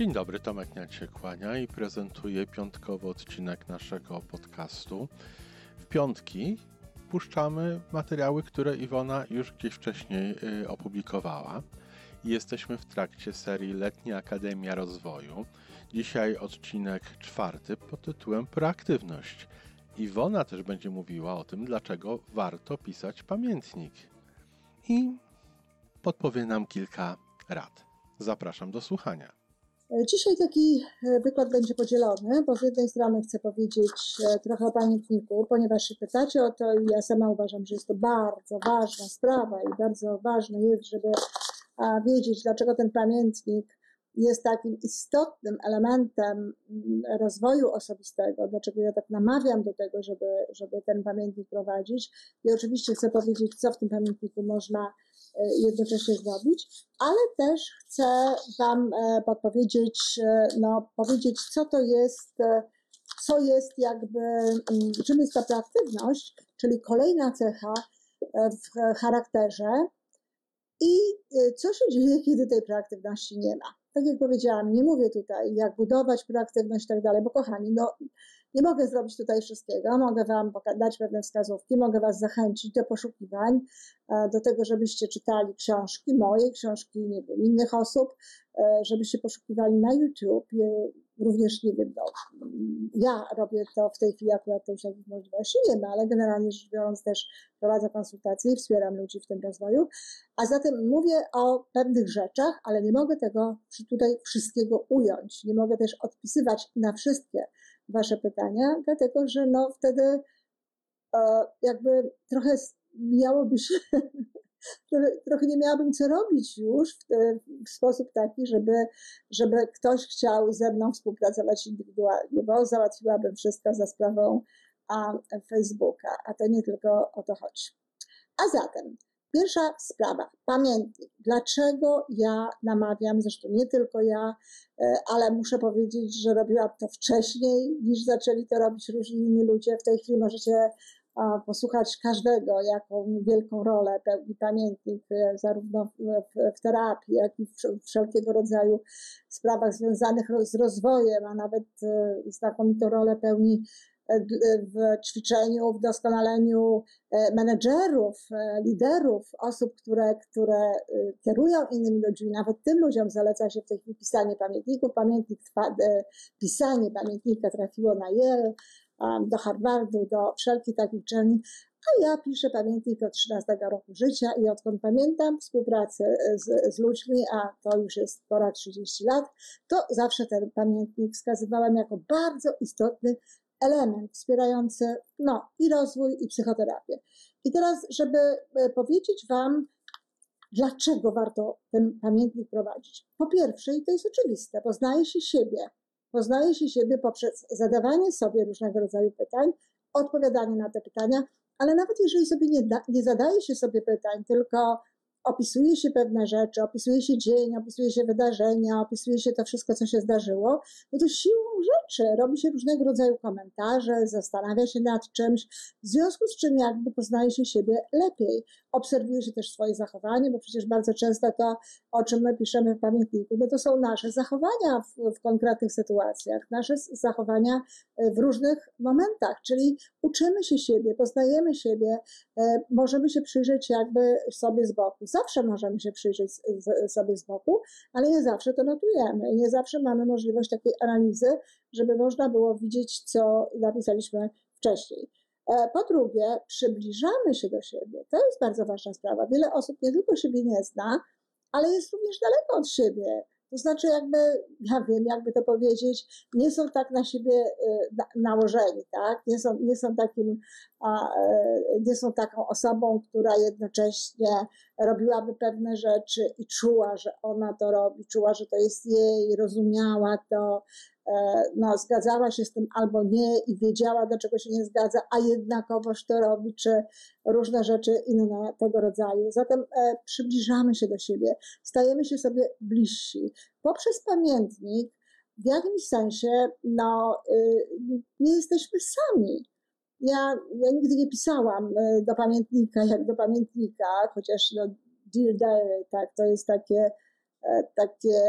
Dzień dobry, Tomek kłania i prezentuje piątkowy odcinek naszego podcastu. W piątki puszczamy materiały, które Iwona już gdzieś wcześniej y, opublikowała. Jesteśmy w trakcie serii Letnia Akademia Rozwoju. Dzisiaj odcinek czwarty pod tytułem Proaktywność. Iwona też będzie mówiła o tym, dlaczego warto pisać pamiętnik. I podpowie nam kilka rad. Zapraszam do słuchania. Dzisiaj taki e, wykład będzie podzielony, bo z jednej strony chcę powiedzieć e, trochę o pamiętniku, ponieważ się pytacie o to i ja sama uważam, że jest to bardzo ważna sprawa i bardzo ważne jest, żeby wiedzieć, dlaczego ten pamiętnik jest takim istotnym elementem mm, rozwoju osobistego, dlaczego ja tak namawiam do tego, żeby, żeby ten pamiętnik prowadzić. I oczywiście chcę powiedzieć, co w tym pamiętniku można jednocześnie zrobić, ale też chcę Wam e, podpowiedzieć, e, no, powiedzieć, co to jest, co jest jakby, mm, czym jest ta proaktywność, czyli kolejna cecha w charakterze i co się dzieje, kiedy tej proaktywności nie ma. Tak jak powiedziałam, nie mówię tutaj, jak budować proaktywność i tak dalej, bo kochani, no nie mogę zrobić tutaj wszystkiego, mogę Wam dać pewne wskazówki, mogę Was zachęcić do poszukiwań, e, do tego, żebyście czytali książki, moje książki, nie wiem, innych osób, e, żebyście poszukiwali na YouTube, również, nie wiem, no, ja robię to w tej chwili akurat to już takich możliwości nie ma, ale generalnie rzecz biorąc też prowadzę konsultacje i wspieram ludzi w tym rozwoju. A zatem mówię o pewnych rzeczach, ale nie mogę tego tutaj wszystkiego ująć. Nie mogę też odpisywać na wszystkie Wasze pytania, dlatego że no wtedy e, jakby trochę miałoby się trochę, nie miałabym co robić już w, te, w, sposób taki, żeby, żeby ktoś chciał ze mną współpracować indywidualnie, bo załatwiłabym wszystko za sprawą a, Facebooka, a to nie tylko o to chodzi. A zatem, pierwsza sprawa, pamiętnik. Dlaczego ja namawiam, zresztą nie tylko ja, e, ale muszę powiedzieć, że robiłam to wcześniej niż zaczęli to robić różni inni ludzie. W tej chwili możecie posłuchać każdego, jaką wielką rolę pełni pamiętnik, e, zarówno w, terapii, jak i w wszelkiego rodzaju sprawach związanych z rozwojem, a nawet e, znakomitą rolę pełni w ćwiczeniu, w doskonaleniu menedżerów, liderów, osób, które, które kierują innymi ludźmi. Nawet tym ludziom zaleca się w tej chwili pisanie pamiętników. Pamiętnik, pisanie pamiętnika trafiło na Yale, do Harvardu, do wszelkich takich uczelni, a ja piszę pamiętnik od 13 roku życia i odkąd pamiętam współpracę z, z ludźmi, a to już jest ponad 30 lat, to zawsze ten pamiętnik wskazywałam jako bardzo istotny element wspierający no, i rozwój, i psychoterapię. I teraz, żeby e, powiedzieć Wam, dlaczego warto ten pamiętnik prowadzić. Po pierwsze, i to jest oczywiste, poznaje się siebie, Poznaje się siebie poprzez zadawanie sobie różnego rodzaju pytań, odpowiadanie na te pytania, ale nawet jeżeli sobie nie, da, nie zadaje się sobie pytań, tylko opisuje się pewne rzeczy, opisuje się dzień, opisuje się wydarzenia, opisuje się to wszystko, co się zdarzyło, no to siłą rzeczy robi się różnego rodzaju komentarze, zastanawia się nad czymś, w związku z czym jakby poznaje się siebie lepiej. Obserwuje się też swoje zachowanie, bo przecież bardzo często to, o czym my piszemy w pamiętniku, no to są nasze zachowania w, w konkretnych sytuacjach, nasze zachowania e, w różnych momentach, czyli uczymy się siebie, poznajemy siebie, e, możemy się przyjrzeć jakby sobie z boku zawsze możemy się przyjrzeć sobie z boku, ale nie zawsze to notujemy. Nie zawsze mamy możliwość takiej analizy, żeby można było widzieć, co napisaliśmy wcześniej. E, po drugie, przybliżamy się do siebie. To jest bardzo ważna sprawa. Wiele osób nie tylko siebie nie zna, ale jest również daleko od siebie. To znaczy, jakby, ja wiem, jakby to powiedzieć, nie są tak na siebie y, nałożeni, tak? Nie są, nie są takim, y, nie są taką osobą, która jednocześnie robiłaby pewne rzeczy i czuła, że ona to robi, czuła, że to jest jej, rozumiała to, E, no, zgadzała się z tym albo nie i wiedziała, do czego się nie zgadza, a jednakowoż to robi, czy różne rzeczy inne tego rodzaju. Zatem e, przybliżamy się do siebie, stajemy się sobie bliżsi. Poprzez pamiętnik w jakimś sensie no, y, nie jesteśmy sami. Ja, ja nigdy nie pisałam e, do pamiętnika jak do pamiętnika, chociaż no, Dear Diary, tak, to jest takie takie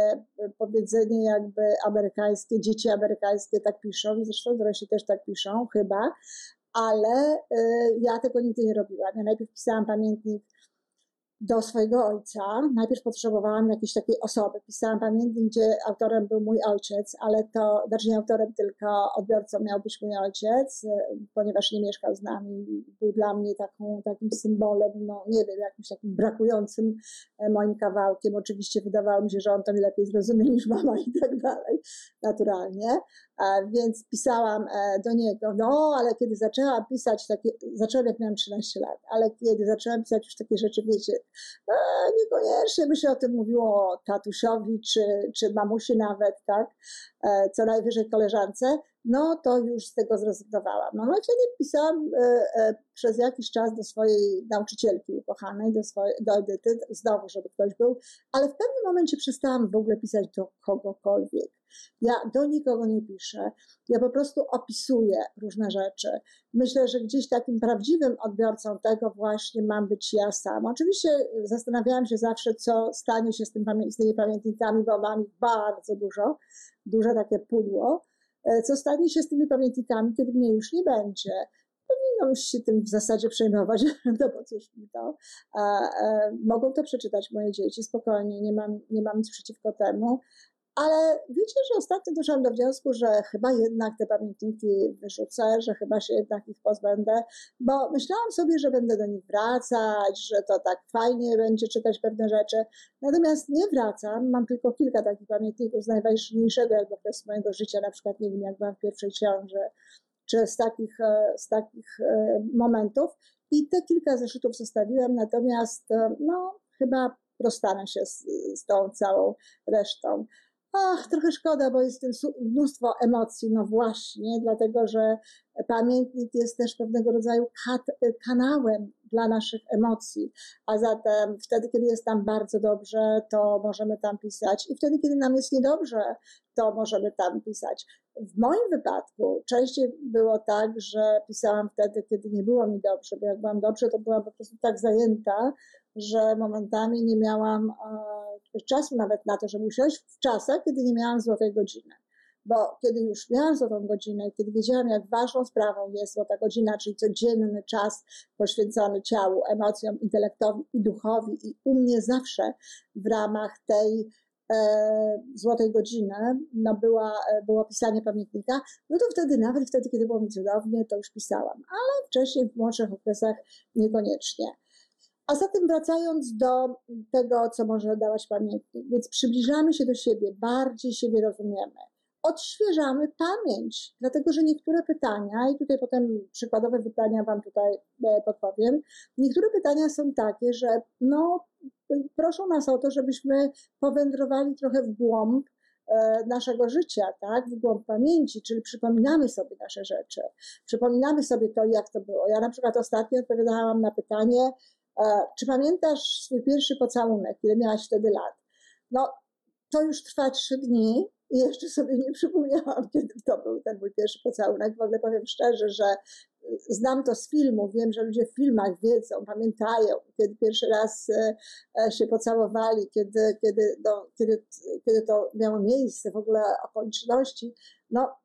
powiedzenie jakby amerykańskie, dzieci amerykańskie tak piszą, zresztą dorośli też tak piszą, chyba, ale ja tego nigdy nie robiłam. Ja najpierw pisałam pamiętnik do swojego ojca. Najpierw potrzebowałam jakiejś takiej osoby. Pisałam pamiętnik, gdzie autorem był mój ojciec, ale to, znaczy nie autorem, tylko odbiorcą miał być mój ojciec, ponieważ nie mieszkał z nami. Był dla mnie taką, takim symbolem, no nie wiem, jakimś takim brakującym e, moim kawałkiem. Oczywiście wydawało mi się, że on to mi lepiej zrozumie niż mama i tak dalej, naturalnie. Więc pisałam e, do niego, no ale kiedy zaczęłam pisać takie, zaczęłam jak miałam 13 lat, ale kiedy zaczęłam pisać już takie rzeczy, wiecie, e, niekoniecznie by się o tym mówiło tatusiowi czy, czy mamusi nawet, tak, e, co najwyżej koleżance, no to już z tego zrezygnowałam. No, no i wtedy pisałam przez jakiś czas do swojej nauczycielki ukochanej, do, swojej, do Edyty, znowu, żeby ktoś był, ale w pewnym momencie przestałam w ogóle pisać do kogokolwiek. Ja do nikogo nie piszę. Ja po prostu opisuję różne rzeczy. Myślę, że gdzieś takim prawdziwym odbiorcą tego właśnie mam być ja sama. Oczywiście zastanawiałam się zawsze, co stanie się z, tym, z tymi pamiętnikami, bo mam ich bardzo dużo, duże takie pudło. E, co stanie się z tymi pamiętnikami, kiedy mnie już nie będzie? Powinnam się tym w zasadzie przejmować, no bo cóż mi to. E, mogą to przeczytać moje dzieci spokojnie, nie mam, nie mam nic przeciwko temu. Ale wiecie, że ostatnio doszłam do wniosku, że chyba jednak te pamiętniki wyrzucę, że chyba się jednak ich pozbędę, bo myślałam sobie, że będę do nich wracać, że to tak fajnie będzie czytać pewne rzeczy. Natomiast nie wracam, mam tylko kilka takich pamiętników z najważniejszego jakby okresu mojego życia, na przykład nie wiem, jak byłam w pierwszej ciąży, czy z takich, e, z takich e, momentów. I te kilka zeszytów zostawiłam, natomiast e, no, chyba rozstanę się z, z tą całą resztą. Ach, trochę szkoda, bo jest tym mnóstwo emocji. No właśnie, dlatego że pamiętnik jest też pewnego rodzaju kanałem dla naszych emocji. A zatem wtedy, kiedy jest tam bardzo dobrze, to możemy tam pisać, i wtedy, kiedy nam jest niedobrze, to możemy tam pisać. W moim wypadku częściej było tak, że pisałam wtedy, kiedy nie było mi dobrze, bo jak byłam dobrze, to byłam po prostu tak zajęta, że momentami nie miałam e, czasu nawet na to, żeby usiąść w czasach, kiedy nie miałam złotej godziny. Bo kiedy już miałam złotą godzinę, kiedy wiedziałam, jak ważną sprawą jest złota godzina, czyli codzienny czas poświęcony ciału, emocjom, intelektowi i duchowi, i u mnie zawsze w ramach tej e, złotej godziny no była, e, było pisanie pamiętnika, no to wtedy, nawet wtedy, kiedy było mi cudownie, to już pisałam, ale wcześniej w młodszych okresach niekoniecznie. A zatem wracając do tego, co może dawać pamiętnik, więc przybliżamy się do siebie, bardziej siebie rozumiemy. Odświeżamy pamięć, dlatego że niektóre pytania, i tutaj potem przykładowe pytania Wam tutaj e, podpowiem, niektóre pytania są takie, że no, proszą nas o to, żebyśmy powędrowali trochę w głąb e, naszego życia, tak, w głąb pamięci, czyli przypominamy sobie nasze rzeczy, przypominamy sobie to, jak to było. Ja na przykład ostatnio odpowiadałam na pytanie, czy pamiętasz swój pierwszy pocałunek, ile miałaś wtedy lat? No, to już trwa trzy dni i jeszcze sobie nie przypomniałam, kiedy to był ten mój pierwszy pocałunek. W ogóle powiem szczerze, że znam to z filmu, wiem, że ludzie w filmach wiedzą, pamiętają, kiedy pierwszy raz e, e, się pocałowali, kiedy, kiedy, no, kiedy, kiedy to miało miejsce, w ogóle okoliczności. No,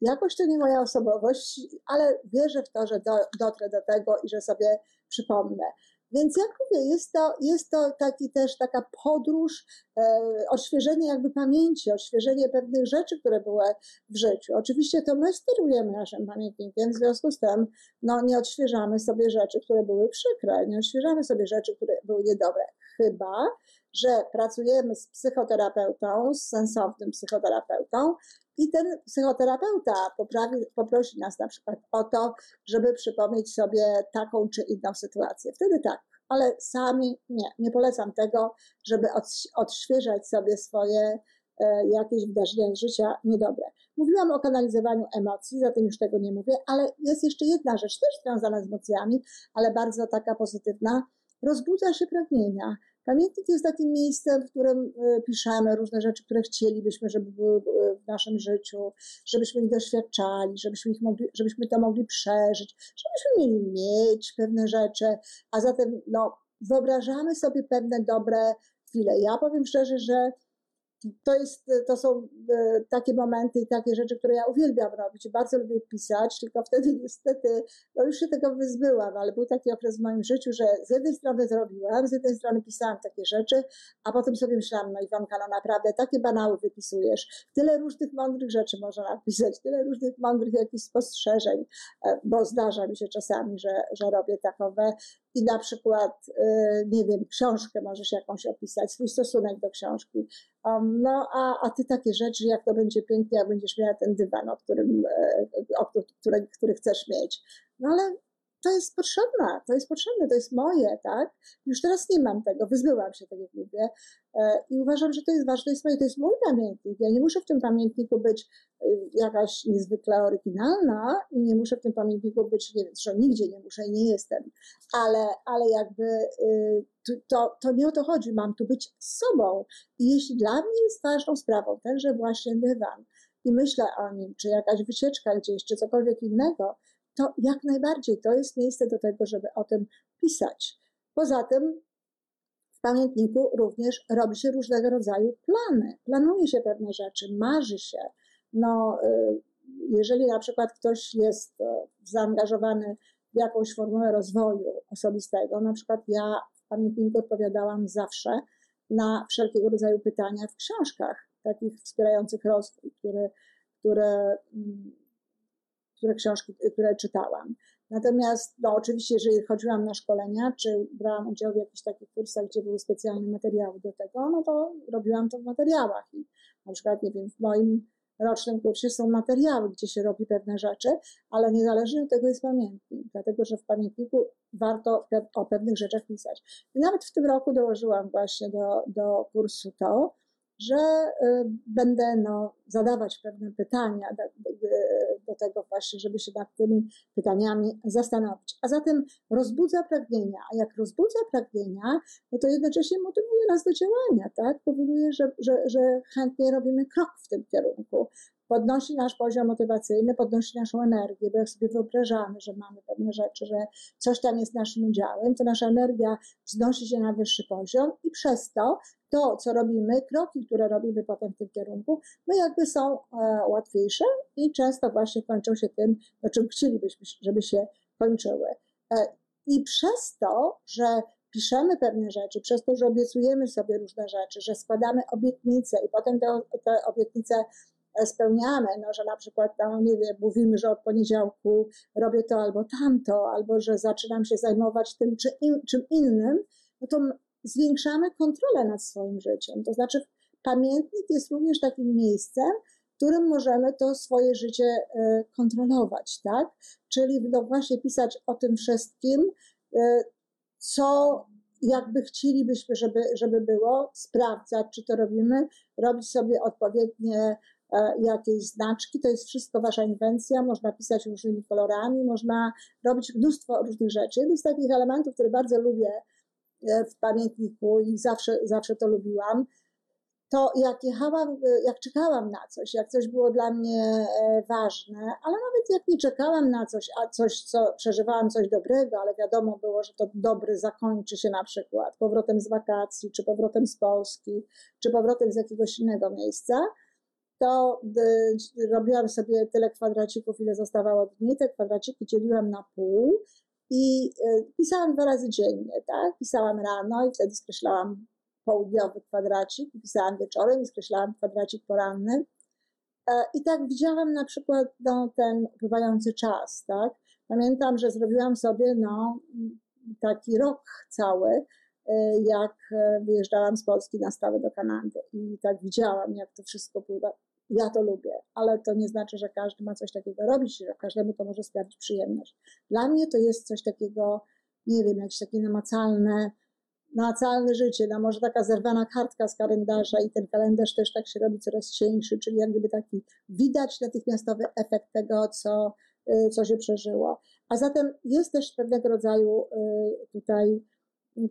jakoś to nie moja osobowość, ale wierzę w to, że do, dotrę do tego i że sobie przypomnę. Więc jak mówię, jest to, jest to taki też taka podróż, e, odświeżenie jakby pamięci, odświeżenie pewnych rzeczy, które były w życiu. Oczywiście to my sterujemy naszym pamiętnikiem, w związku z tym no, nie odświeżamy sobie rzeczy, które były przykre, nie odświeżamy sobie rzeczy, które były niedobre. Chyba, że pracujemy z psychoterapeutą, z sensownym psychoterapeutą i ten psychoterapeuta poprawi, poprosi nas na przykład o to, żeby przypomnieć sobie taką czy inną sytuację. Wtedy tak, ale sami nie, nie polecam tego, żeby odświeżać sobie swoje e, jakieś wydarzenia życia niedobre. Mówiłam o kanalizowaniu emocji, zatem już tego nie mówię, ale jest jeszcze jedna rzecz, też związana z emocjami, ale bardzo taka pozytywna. Rozbudza się pragnienia. Pamiętnik jest takim miejscem, w którym e, piszemy różne rzeczy, które chcielibyśmy, żeby były e, w naszym życiu, żebyśmy ich doświadczali, żebyśmy, ich mogli, żebyśmy to mogli przeżyć, żebyśmy mieli mieć pewne rzeczy, a zatem no, wyobrażamy sobie pewne dobre chwilę. Ja powiem szczerze, że to, jest, to są e, takie momenty i takie rzeczy, które ja uwielbiam robić. Bardzo lubię pisać, tylko wtedy niestety, no już się tego wyzbyłam, ale był taki okres w moim życiu, że z jednej strony zrobiłam, z jednej strony pisałam takie rzeczy, a potem sobie myślałam, no Iwanka, no naprawdę takie banały wypisujesz. Tyle różnych mądrych rzeczy można napisać, tyle różnych mądrych jakichś spostrzeżeń, e, bo zdarza mi się czasami, że, że robię takowe i na przykład, e, nie wiem, książkę możesz jakąś opisać, swój stosunek do książki. Um, no, a, a ty takie rzeczy, jak to będzie pięknie, jak będziesz miała ten dywan, o którym, e, o, który, który chcesz mieć. No ale to jest potrzebne, to jest potrzebne, to jest moje, tak? Już teraz nie mam tego, wyzbyłam się, jak mówię e, i uważam, że to jest ważne, to jest moje, to jest mój pamiętnik. Ja nie muszę w tym pamiętniku być e, jakaś niezwykle oryginalna i nie muszę w tym pamiętniku być, nie wiem, że nigdzie nie muszę i nie jestem, ale, ale jakby e, to, to nie o to chodzi, mam tu być sobą i jeśli dla mnie jest ważną sprawą tenże właśnie dywan i myślę o nim, czy jakaś wycieczka gdzieś, czy cokolwiek innego, to jak najbardziej to jest miejsce do tego, żeby o tym pisać. Poza tym w pamiętniku również robi się różnego rodzaju plany. Planuje się pewne rzeczy, marzy się. No, y, jeżeli na przykład ktoś jest e, zaangażowany w jakąś formułę rozwoju osobistego, na przykład ja w pamiętniku odpowiadałam zawsze na wszelkiego rodzaju pytania w książkach, takich wspierających rozwój, które, które mm, które książki, które czytałam. Natomiast, no oczywiście, jeżeli chodziłam na szkolenia, czy brałam udział w jakichś takich kursach, gdzie były specjalne materiały do tego, no to robiłam to w materiałach. I na przykład, nie wiem, w moim rocznym kursie są materiały, gdzie się robi pewne rzeczy, ale niezależnie od tego jest pamiętnik, dlatego że w pamiętniku warto o pewnych rzeczach pisać. I nawet w tym roku dołożyłam właśnie do, do kursu to, że y, będę no, zadawać pewne pytania do, tego właśnie, żeby się nad tymi pytaniami zastanowić. A zatem rozbudza pragnienia, a jak rozbudza pragnienia, no to jednocześnie motywuje nas do działania, tak? Powoduje, że, że, że chętnie robimy krok w tym kierunku podnosi nasz poziom motywacyjny, podnosi naszą energię, bo jak sobie wyobrażamy, że mamy pewne rzeczy, że coś tam jest naszym udziałem, to nasza energia wznosi się na wyższy poziom i przez to to, co robimy, kroki, które robimy potem w tym kierunku, no jakby są e, łatwiejsze i często właśnie kończą się tym, o czym chcielibyśmy, żeby się kończyły. E, I przez to, że piszemy pewne rzeczy, przez to, że obiecujemy sobie różne rzeczy, że składamy obietnice i potem te, te obietnice spełniamy, no, że na przykład nie wiem, mówimy, że od poniedziałku robię to albo tamto, albo że zaczynam się zajmować tym czy in, czym innym, no to zwiększamy kontrolę nad swoim życiem. To znaczy pamiętnik jest również takim miejscem, w którym możemy to swoje życie e, kontrolować, tak? Czyli no właśnie pisać o tym wszystkim, e, co jakby chcielibyśmy, żeby, żeby było, sprawdzać, czy to robimy, robić sobie odpowiednie E, jakieś znaczki, to jest wszystko wasza inwencja, można pisać różnymi kolorami, można robić mnóstwo różnych rzeczy. Jeden z takich elementów, który bardzo lubię e, w pamiętniku i zawsze, zawsze to lubiłam, to jak jechałam, e, jak czekałam na coś, jak coś było dla mnie ważne, ale nawet jak nie czekałam na coś, a coś, co przeżywałam coś dobrego, ale wiadomo było, że to dobre zakończy się na przykład powrotem z wakacji, czy powrotem z Polski, czy powrotem z jakiegoś innego miejsca, to y, robiłam sobie tyle kwadracików, ile zostawało dni. Te kwadraciki dzieliłam na pół i y, pisałam dwa razy dziennie, tak? Pisałam rano i wtedy skreślałam południowy kwadracik, pisałam wieczorem i skreślałam kwadracik poranny. E, I tak widziałam na przykład no, ten upływający czas, tak? Pamiętam, że zrobiłam sobie no, taki rok cały, y, jak e, wyjeżdżałam z Polski na stałe do Kanady i tak widziałam, jak to wszystko pływa ja to lubię, ale to nie znaczy, że każdy ma coś takiego robić, że każdemu to może sprawić przyjemność. Dla mnie to jest coś takiego, nie wiem, jakieś takie namacalne, namacalne życie, no może taka zerwana kartka z kalendarza i ten kalendarz też tak się robi coraz cieńszy, czyli jak gdyby taki widać natychmiastowy efekt tego, co, y, co się przeżyło. A zatem jest też pewnego rodzaju y, tutaj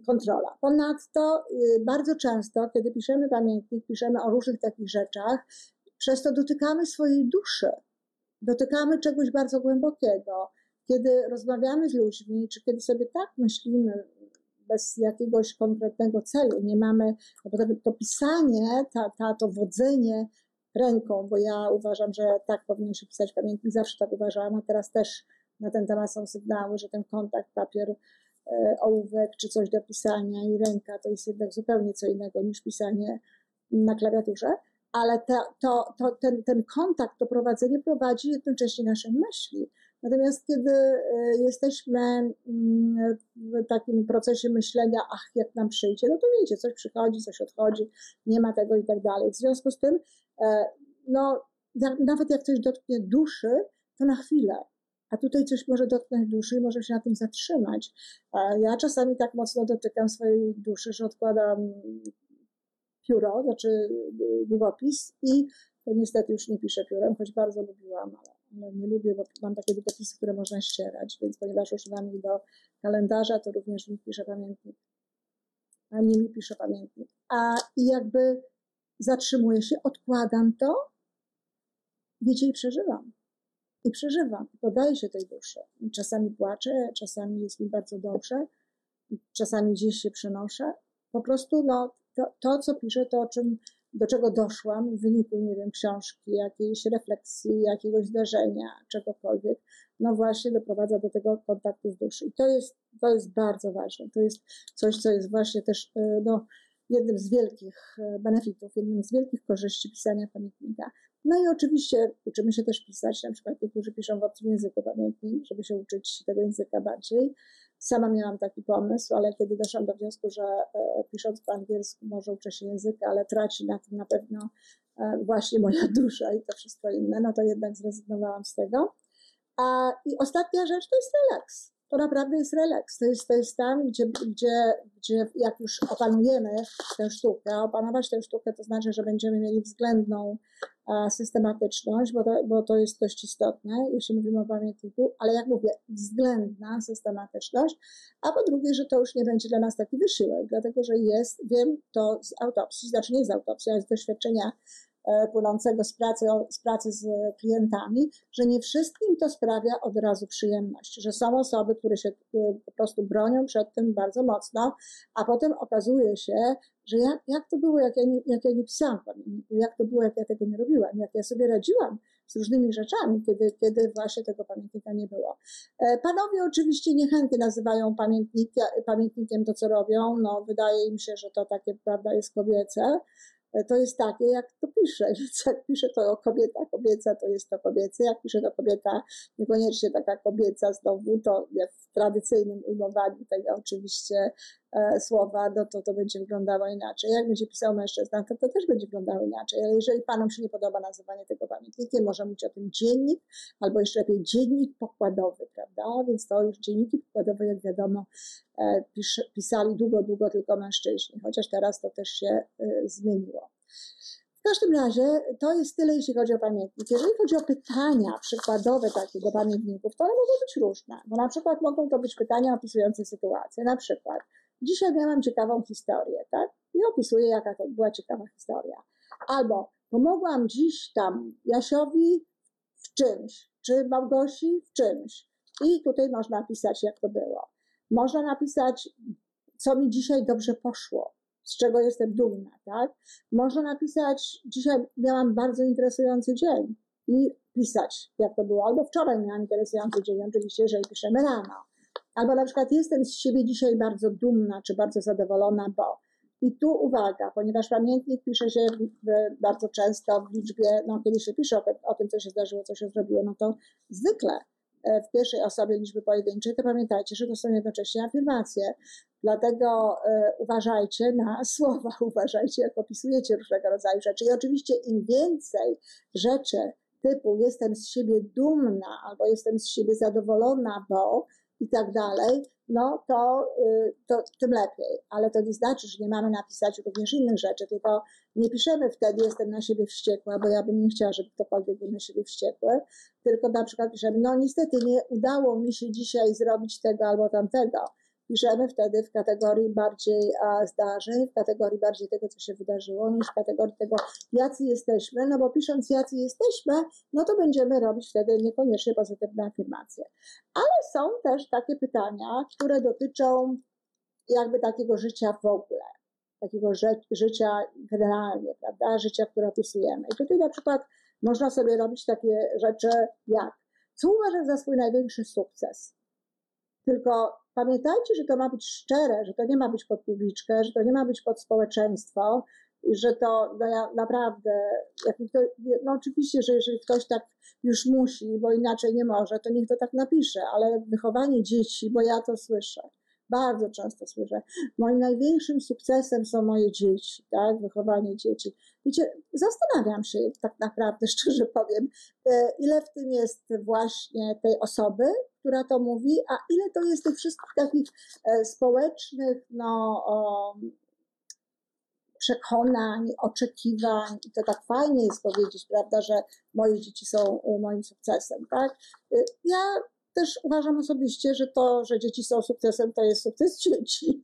kontrola. Ponadto y, bardzo często, kiedy piszemy pamiętnik, piszemy o różnych takich rzeczach, przez to dotykamy swojej duszy, dotykamy czegoś bardzo głębokiego. Kiedy rozmawiamy z ludźmi, czy kiedy sobie tak myślimy bez jakiegoś konkretnego celu. Nie mamy, no bo to, pisanie, ta, ta, to wodzenie ręką, bo ja uważam, że tak powinno się pisać pamiętnik, zawsze tak uważałam, a teraz też na ten temat są sygnały, że ten kontakt, papier, e, ołówek czy coś do pisania i ręka to jest jednak zupełnie co innego niż pisanie na klawiaturze, ale to, to, to, ten, ten kontakt, to prowadzenie prowadzi jednocześnie nasze myśli. Natomiast kiedy e, jesteśmy mm, w takim procesie myślenia, ach, jak nam przyjdzie, no to wiecie, coś przychodzi, coś odchodzi, nie ma tego i tak dalej. W związku z tym, e, no, nawet jak coś dotknie duszy, to na chwilę. A tutaj coś może dotknąć duszy i może się na tym zatrzymać. Ja czasami tak mocno dotykam swojej duszy, że odkładam pióro, znaczy y, długopis i to niestety już nie piszę piórem, choć bardzo lubiłam, ale, ale nie lubię, bo mam takie długopisy, które można ścierać, więc ponieważ używam ich do kalendarza, to również mi piszę pamiętnik. A nie mi piszę pamiętnik. A i jakby zatrzymuję się, odkładam to, wiecie, i przeżywam. I przeżywam, podaję się tej duszy. Czasami płaczę, czasami jest mi bardzo dobrze, czasami gdzieś się przenoszę. Po prostu, no, to, to, co piszę, to o czym, do czego doszłam w wyniku, nie wiem, książki, jakiejś refleksji, jakiegoś zdarzenia, czegokolwiek, no właśnie doprowadza do tego kontaktu z duszy. I to jest, to jest bardzo ważne. To jest coś, co jest właśnie też, e, no, jednym z wielkich e, benefitów, jednym z wielkich korzyści pisania pamiętnika. No i oczywiście uczymy się też pisać, na przykład niektórzy piszą w obcym języku pamiętnik, żeby się uczyć tego języka bardziej. Sama miałam taki pomysł, ale kiedy doszłam do wniosku, że e, pisząc po angielsku może uczę się języka, ale traci na tym na pewno e, właśnie moja dusza i to wszystko inne, no to jednak zrezygnowałam z tego. A, I ostatnia rzecz to jest relaks to naprawdę jest relaks. To jest, tam, gdzie, gdzie, gdzie jak już opanujemy tę sztukę, opanować tę sztukę to znaczy, że będziemy mieli względną a, systematyczność, bo to, bo to jest dość istotne, jeśli mówimy o pamiętniku, ale jak mówię, względna systematyczność, a po drugie, że to już nie będzie dla nas taki wysiłek, dlatego że jest, wiem to z autopsji, znaczy nie z autopsji, ale z doświadczenia E, płynącego z pracy, z pracy z klientami, że nie wszystkim to sprawia od razu przyjemność, że są osoby, które się e, po prostu bronią przed tym bardzo mocno, a potem okazuje się, że jak, jak to było, jak ja, nie, jak ja nie pisałam jak to było, jak ja tego nie robiłam, jak ja sobie radziłam z różnymi rzeczami, kiedy, kiedy właśnie tego pamiętnika nie było. E, panowie oczywiście niechętnie nazywają pamiętnikiem to, co robią, no wydaje im się, że to takie, prawda, jest kobiece, to jest takie, jak to pisze. Więc jak pisze to kobieta kobieca, to jest to kobiece. Jak pisze to kobieta, niekoniecznie taka kobieca znowu, to w tradycyjnym ujmowaniu tego oczywiście e, słowa, no to to będzie wyglądało inaczej. Jak będzie pisał mężczyzna, to to też będzie wyglądało inaczej. Ale jeżeli panom się nie podoba nazywanie tego pamiętnikiem, może mówić o tym dziennik, albo jeszcze lepiej dziennik pokładowy, prawda? Więc to już dzienniki pokładowe, jak wiadomo, e, pisali długo, długo tylko mężczyźni, chociaż teraz to też się e, zmieniło. W każdym razie to jest tyle, jeśli chodzi o pamiętnik. Jeżeli chodzi o pytania przykładowe takie do pamiętników, to one mogą być różne, bo na przykład mogą to być pytania opisujące sytuację. Na przykład, dzisiaj miałam ciekawą historię, tak? I opisuję, jaka to była ciekawa historia. Albo pomogłam dziś tam Jasiowi w czymś, czy Małgosi w czymś. I tutaj można napisać, jak to było. Można napisać, co mi dzisiaj dobrze poszło z czego jestem dumna, tak? Można napisać, dzisiaj miałam bardzo interesujący dzień i pisać, jak to było. Albo wczoraj miałam interesujący dzień, oczywiście, jeżeli piszemy rano. Albo na przykład jestem z siebie dzisiaj bardzo dumna, czy bardzo zadowolona, bo. I tu uwaga, ponieważ pamiętnik pisze się bardzo często w liczbie, no kiedy się pisze o, o tym, co się zdarzyło, co się zrobiło, no to zwykle e, w pierwszej osobie liczby pojedynczej, to pamiętajcie, że to są jednocześnie afirmacje. Dlatego e, uważajcie na słowa, uważajcie, jak opisujecie różnego rodzaju rzeczy. I oczywiście im więcej rzeczy typu jestem z siebie dumna albo jestem z siebie zadowolona, bo i tak dalej, no to, y, to tym lepiej. Ale to nie znaczy, że nie mamy napisać również innych rzeczy, tylko nie piszemy wtedy jestem na siebie wściekła, bo ja bym nie chciała, żeby ktokolwiek był na siebie wściekły, tylko na przykład piszemy, no niestety nie udało mi się dzisiaj zrobić tego albo tamtego piszemy wtedy w kategorii bardziej zdarzeń, w kategorii bardziej tego, co się wydarzyło, niż w kategorii tego, jacy jesteśmy, no bo pisząc jacy jesteśmy, no to będziemy robić wtedy niekoniecznie pozytywne afirmacje. Ale są też takie pytania, które dotyczą jakby takiego życia w ogóle, takiego ży życia generalnie, prawda, życia, które opisujemy. I tutaj na przykład można sobie robić takie rzeczy jak, co uważam za swój największy sukces? Tylko pamiętajcie, że to ma być szczere, że to nie ma być pod publiczkę, że to nie ma być pod społeczeństwo, że to no ja naprawdę, jak to, no oczywiście, że jeżeli ktoś tak już musi, bo inaczej nie może, to niech to tak napisze, ale wychowanie dzieci, bo ja to słyszę, bardzo często słyszę, moim największym sukcesem są moje dzieci, tak, wychowanie dzieci. Wiecie, zastanawiam się tak naprawdę, szczerze powiem, e, ile w tym jest właśnie tej osoby, która to mówi, a ile to jest tych wszystkich takich e, społecznych, no, przekonań, oczekiwań i to tak fajnie jest powiedzieć, prawda, że moje dzieci są y, moim sukcesem, tak? Y, ja też uważam osobiście, że to, że dzieci są sukcesem, to jest sukces dzieci,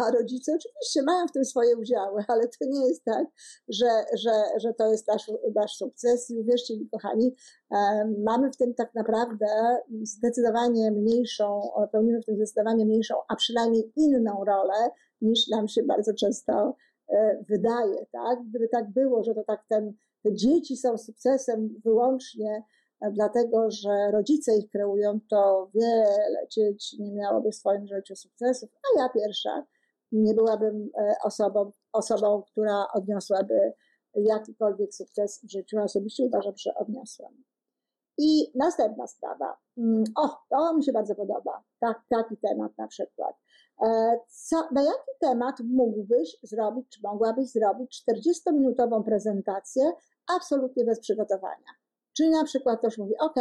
a rodzice oczywiście mają w tym swoje udziały, ale to nie jest tak, że, że, że to jest nasz, nasz sukces i uwierzcie mi, kochani, mamy w tym tak naprawdę zdecydowanie mniejszą, pełnimy w tym zdecydowanie mniejszą, a przynajmniej inną rolę, niż nam się bardzo często E, wydaje, tak? Gdyby tak było, że to tak ten, te dzieci są sukcesem wyłącznie e, dlatego, że rodzice ich kreują, to wiele dzieci nie miałoby w swoim życiu sukcesów, a ja pierwsza nie byłabym e, osobą, osobą która odniosłaby jakikolwiek sukces w życiu. Osobiście uważam, że odniosłam. I następna sprawa. Mm, o, to mi się bardzo podoba. Tak, taki temat na przykład. E, co, na jaki temat mógłbyś zrobić, czy mogłabyś zrobić 40-minutową prezentację absolutnie bez przygotowania? Czyli na przykład ktoś mówi, OK,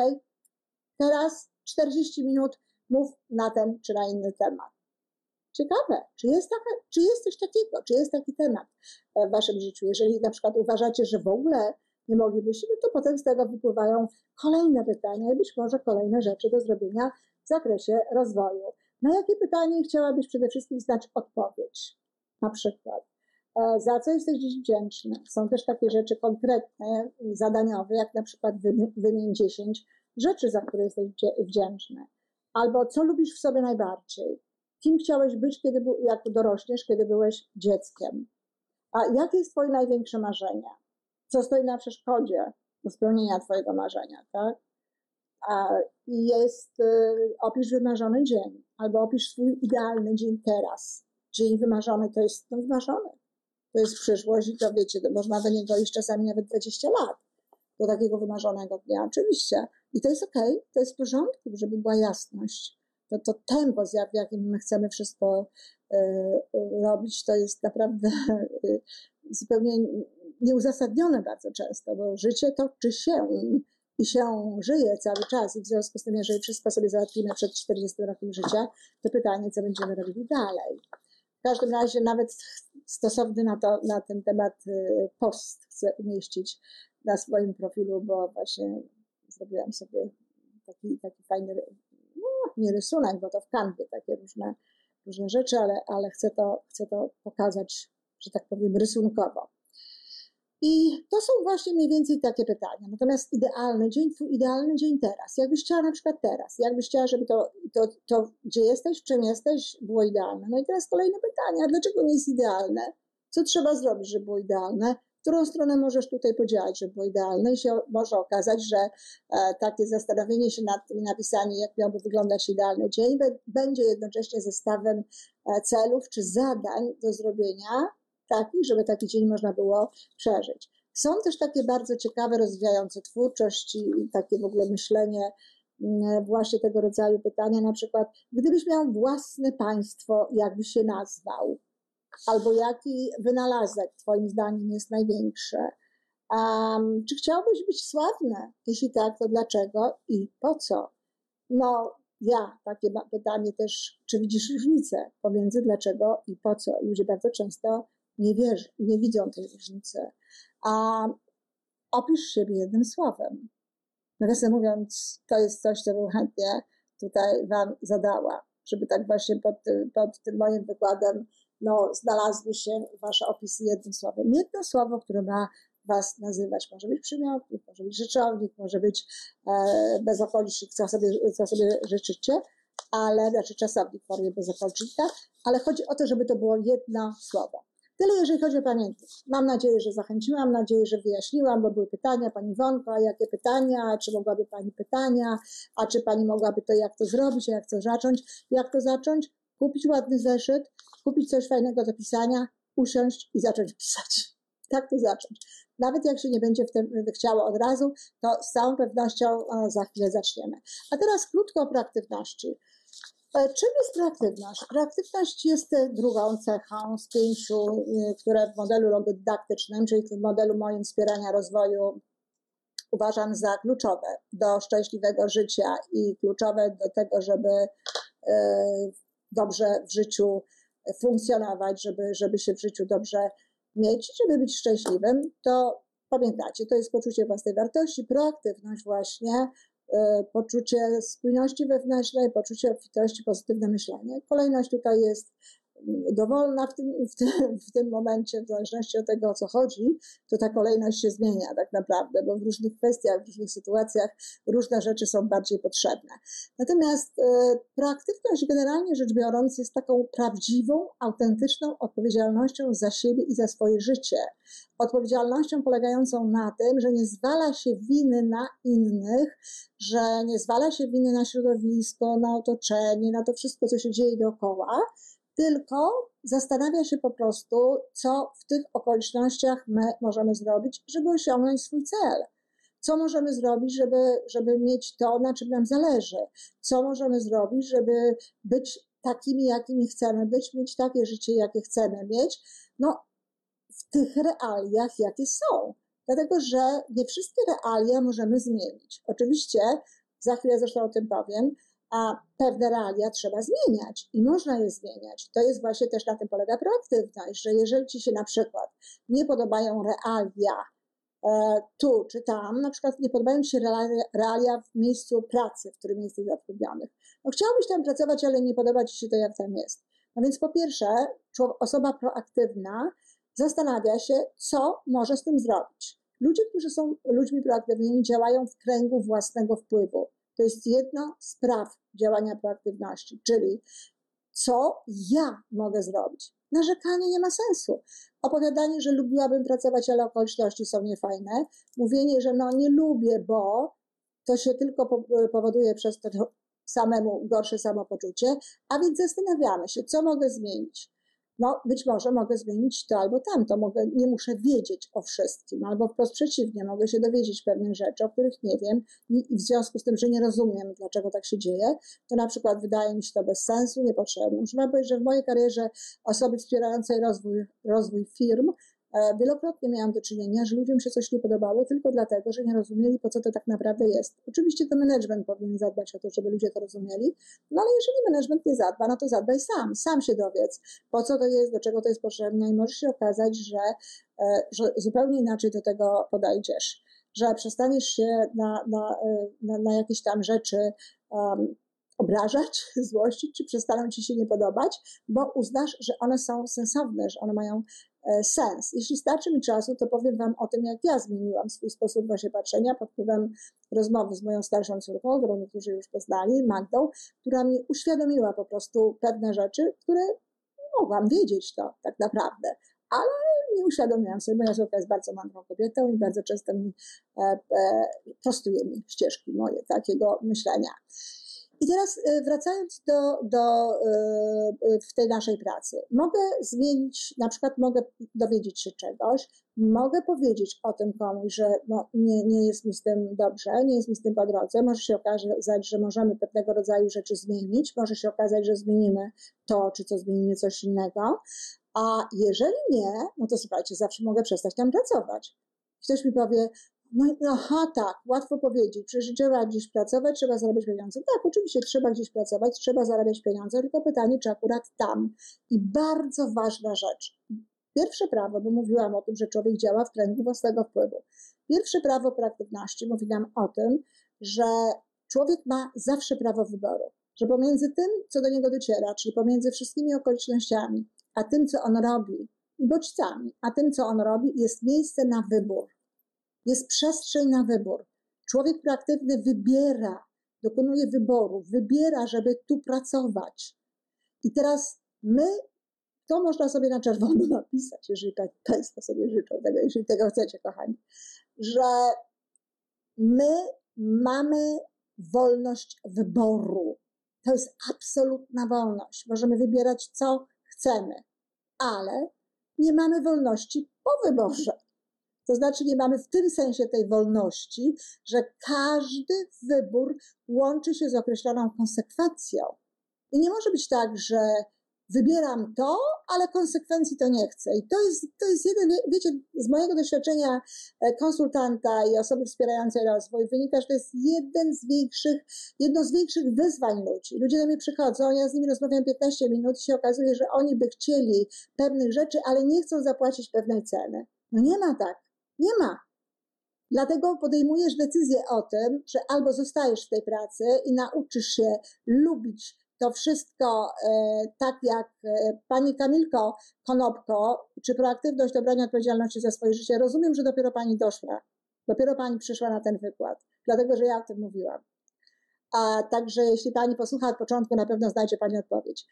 teraz 40 minut mów na ten czy na inny temat. Ciekawe, czy jest, taka, czy jest coś takiego, czy jest taki temat w waszym życiu. Jeżeli na przykład uważacie, że w ogóle nie moglibyście, no to potem z tego wypływają kolejne pytania i być może kolejne rzeczy do zrobienia w zakresie rozwoju. Na jakie pytanie chciałabyś przede wszystkim znać odpowiedź? Na przykład, e, za co jesteś dziś wdzięczny? Są też takie rzeczy konkretne, zadaniowe, jak na przykład wymień 10 rzeczy, za które jesteś wdzięczny. Albo co lubisz w sobie najbardziej? Kim chciałeś być, kiedy, jak dorośniesz, kiedy byłeś dzieckiem? A jakie jest twoje największe marzenie? Co stoi na przeszkodzie do spełnienia twojego marzenia, tak? i jest, y, opisz wymarzony dzień, albo opisz swój idealny dzień teraz. Dzień wymarzony to jest no, wymarzony. To jest przyszłość i to wiecie, to można do niego iść czasami nawet 20 lat, do takiego wymarzonego dnia, oczywiście. I to jest okej, okay, to jest w porządku, żeby była jasność. To, to tempo, w jakim my chcemy wszystko y, robić, to jest naprawdę y, zupełnie nieuzasadnione bardzo często, bo życie toczy się i się żyje cały czas i w związku z tym, jeżeli wszystko sobie załatwimy przed 40 rokiem życia, to pytanie, co będziemy robili dalej. W każdym razie nawet stosowny na, to, na ten temat y, post chcę umieścić na swoim profilu, bo właśnie zrobiłam sobie taki, taki fajny, no nie rysunek, bo to w kanwie takie różne, różne rzeczy, ale, ale chcę, to, chcę to pokazać, że tak powiem, rysunkowo. I to są właśnie mniej więcej takie pytania. Natomiast idealny dzień, twój idealny dzień teraz. Jakbyś chciała na przykład teraz, jakbyś chciała, żeby to, to, to gdzie jesteś, w czym jesteś, było idealne. No i teraz kolejne pytanie, dlaczego nie jest idealne? Co trzeba zrobić, żeby było idealne? Którą stronę możesz tutaj podziałać, żeby było idealne? I się może okazać, że e, takie zastanowienie się nad tym napisanie, jak miałby wyglądać idealny dzień, będzie jednocześnie zestawem e, celów czy zadań do zrobienia, takich, żeby taki dzień można było przeżyć. Są też takie bardzo ciekawe, rozwijające twórczość i takie w ogóle myślenie mm, właśnie tego rodzaju pytania, na przykład, gdybyś miał własne państwo, jak by się nazwał? Albo jaki wynalazek Twoim zdaniem jest największy? Um, czy chciałbyś być sławny? Jeśli tak, to dlaczego i po co? No, ja takie pytanie też, czy widzisz różnicę pomiędzy dlaczego i po co? Ludzie bardzo często nie, wierzą, nie widzą tej różnicy. A opisz siebie jednym słowem. Nawiasem mówiąc, to jest coś, co bym chętnie tutaj Wam zadała, żeby tak właśnie pod, pod tym moim wykładem no, znalazły się Wasze opisy jednym słowem. Jedno słowo, które ma Was nazywać. Może być przymiotnik, może być rzeczownik, może być e, bezokolicznik, co sobie, co sobie życzycie, ale, znaczy czasownik w formie bezakończnika, ale chodzi o to, żeby to było jedno słowo. Tyle, jeżeli chodzi o pamiętnik. Mam nadzieję, że zachęciłam, mam nadzieję, że wyjaśniłam, bo były pytania, Pani Wonko, a jakie pytania, czy mogłaby Pani pytania, a czy Pani mogłaby to, jak to zrobić, a jak to zacząć, jak to zacząć? Kupić ładny zeszyt, kupić coś fajnego do pisania, usiąść i zacząć pisać. Tak to zacząć. Nawet jak się nie będzie w tym chciało od razu, to z całą pewnością za chwilę zaczniemy. A teraz krótko o proaktywności. E, czym jest proaktywność? Proaktywność jest drugą cechą z pięciu, e, które w modelu logodydaktycznym, czyli w modelu moim wspierania rozwoju uważam za kluczowe do szczęśliwego życia i kluczowe do tego, żeby e, dobrze w życiu funkcjonować, żeby, żeby się w życiu dobrze mieć, żeby być szczęśliwym, to pamiętacie, to jest poczucie własnej wartości, proaktywność właśnie, e, poczucie spójności wewnętrznej, poczucie obfitości, pozytywne myślenie. Kolejność tutaj jest dowolna w tym, w, tym, w tym momencie, w zależności od tego, o co chodzi, to ta kolejność się zmienia tak naprawdę, bo w różnych kwestiach, w różnych sytuacjach różne rzeczy są bardziej potrzebne. Natomiast e, proaktywność generalnie rzecz biorąc jest taką prawdziwą, autentyczną odpowiedzialnością za siebie i za swoje życie. Odpowiedzialnością polegającą na tym, że nie zwala się winy na innych, że nie zwala się winy na środowisko, na otoczenie, na to wszystko, co się dzieje dookoła, tylko zastanawia się po prostu, co w tych okolicznościach my możemy zrobić, żeby osiągnąć swój cel. Co możemy zrobić, żeby, żeby mieć to, na czym nam zależy? Co możemy zrobić, żeby być takimi, jakimi chcemy być, mieć takie życie, jakie chcemy mieć? No, w tych realiach, jakie są. Dlatego, że nie wszystkie realia możemy zmienić. Oczywiście, za chwilę zresztą o tym powiem, a pewne realia trzeba zmieniać i można je zmieniać. To jest właśnie też na tym polega proaktywność, że jeżeli ci się na przykład nie podobają realia e, tu czy tam, na przykład nie podobają ci się realia, realia w miejscu pracy, w którym jesteś zatrudniony. No chciałbyś tam pracować, ale nie podoba ci się to, jak tam jest. No więc po pierwsze, osoba proaktywna zastanawia się, co może z tym zrobić. Ludzie, którzy są ludźmi proaktywnymi, działają w kręgu własnego wpływu. To jest jedna z praw działania proaktywności, czyli co ja mogę zrobić. Narzekanie nie ma sensu. Opowiadanie, że lubiłabym pracować, ale okoliczności są niefajne. Mówienie, że no nie lubię, bo to się tylko powoduje przez to samemu gorsze samopoczucie, a więc zastanawiamy się, co mogę zmienić no być może mogę zmienić to albo tamto, mogę, nie muszę wiedzieć o wszystkim, albo wprost przeciwnie, mogę się dowiedzieć pewnych rzeczy, o których nie wiem i, w związku z tym, że nie rozumiem, dlaczego tak się dzieje, to na przykład wydaje mi się to bez sensu, niepotrzebne. Muszę powiedzieć, że w mojej karierze osoby wspierającej rozwój, rozwój firm wielokrotnie miałam do czynienia, że ludziom się coś nie podobało tylko dlatego, że nie rozumieli, po co to tak naprawdę jest. Oczywiście to management powinien zadbać o to, żeby ludzie to rozumieli, no ale jeżeli management nie zadba, no to zadbaj sam, sam się dowiedz, po co to jest, do czego to jest potrzebne i może się okazać, że, e, że zupełnie inaczej do tego podejdziesz, że przestaniesz się na, na, e, na, na jakieś tam rzeczy um, obrażać, złościć, czy przestaną ci się nie podobać, bo uznasz, że one są sensowne, że one mają E, sens. Jeśli starczy mi czasu, to powiem Wam o tym, jak ja zmieniłam swój sposób właśnie patrzenia pod wpływem rozmowy z moją starszą córką, którą niektórzy już poznali, Magdą, która mi uświadomiła po prostu pewne rzeczy, które mogłam wiedzieć to tak naprawdę, ale nie uświadomiłam sobie. Moja córka jest bardzo mądrą kobietą i bardzo często mi e, e, prostuje mi ścieżki moje takiego myślenia. I teraz e, wracając do, do e, e, w tej naszej pracy, mogę zmienić, na przykład mogę dowiedzieć się czegoś, mogę powiedzieć o tym komuś, że no, nie, nie jest mi z tym dobrze, nie jest mi z tym po drodze, może się okazać, że możemy pewnego rodzaju rzeczy zmienić, może się okazać, że zmienimy to, czy co zmienimy coś innego, a jeżeli nie, no to słuchajcie, zawsze mogę przestać tam pracować. Ktoś mi powie, no, aha, tak, łatwo powiedzieć. Przecież trzeba gdzieś pracować, trzeba zarabiać pieniądze. Tak, oczywiście trzeba gdzieś pracować, trzeba zarabiać pieniądze, tylko pytanie, czy akurat tam. I bardzo ważna rzecz. Pierwsze prawo, bo mówiłam o tym, że człowiek działa w kręgu własnego wpływu. Pierwsze prawo praktywności mówi nam o tym, że człowiek ma zawsze prawo wyboru. Że pomiędzy tym, co do niego dociera, czyli pomiędzy wszystkimi okolicznościami, a tym, co on robi, i bodźcami, a tym, co on robi, jest miejsce na wybór jest przestrzeń na wybór. Człowiek proaktywny wybiera, dokonuje wyboru, wybiera, żeby tu pracować. I teraz my, to można sobie na czerwono napisać, jeżeli Państwo sobie życzą tego, jeżeli tego chcecie, kochani, że my mamy wolność wyboru. To jest absolutna wolność. Możemy wybierać, co chcemy, ale nie mamy wolności po wyborze. To znaczy, nie mamy w tym sensie tej wolności, że każdy wybór łączy się z określoną konsekwencją. I nie może być tak, że wybieram to, ale konsekwencji to nie chcę. I to jest, to jest jeden, wiecie, z mojego doświadczenia e, konsultanta i osoby wspierającej rozwój wynika, że to jest jeden z większych, jedno z większych wyzwań ludzi. Ludzie do mnie przychodzą, ja z nimi rozmawiam 15 minut i się okazuje, że oni by chcieli pewnych rzeczy, ale nie chcą zapłacić pewnej ceny. No nie ma tak. Nie ma. Dlatego podejmujesz decyzję o tym, że albo zostajesz w tej pracy i nauczysz się lubić to wszystko e, tak jak e, pani Kamilko Konopko, czy proaktywność do brania odpowiedzialności za swoje życie. Rozumiem, że dopiero pani doszła. Dopiero pani przyszła na ten wykład, dlatego że ja o tym mówiłam. A także jeśli pani posłucha od początku, na pewno znajdzie pani odpowiedź.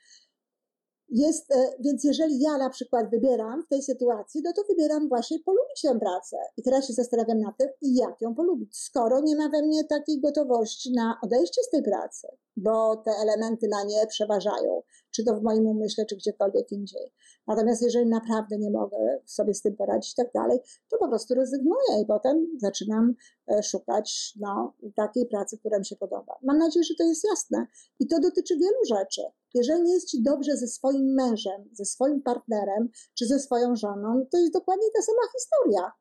Jest, e, więc jeżeli ja na przykład wybieram w tej sytuacji, no to wybieram właśnie polubić tę pracę. I teraz się zastanawiam nad tym, jak ją polubić, skoro nie ma we mnie takiej gotowości na odejście z tej pracy, bo te elementy na nie przeważają, czy to w moim umyśle, czy gdziekolwiek indziej. Natomiast jeżeli naprawdę nie mogę sobie z tym poradzić i tak dalej, to po prostu rezygnuję i potem zaczynam e, szukać no, takiej pracy, która mi się podoba. Mam nadzieję, że to jest jasne. I to dotyczy wielu rzeczy. Jeżeli nie jest ci dobrze ze swoim mężem, ze swoim partnerem, czy ze swoją żoną, to jest dokładnie ta sama historia.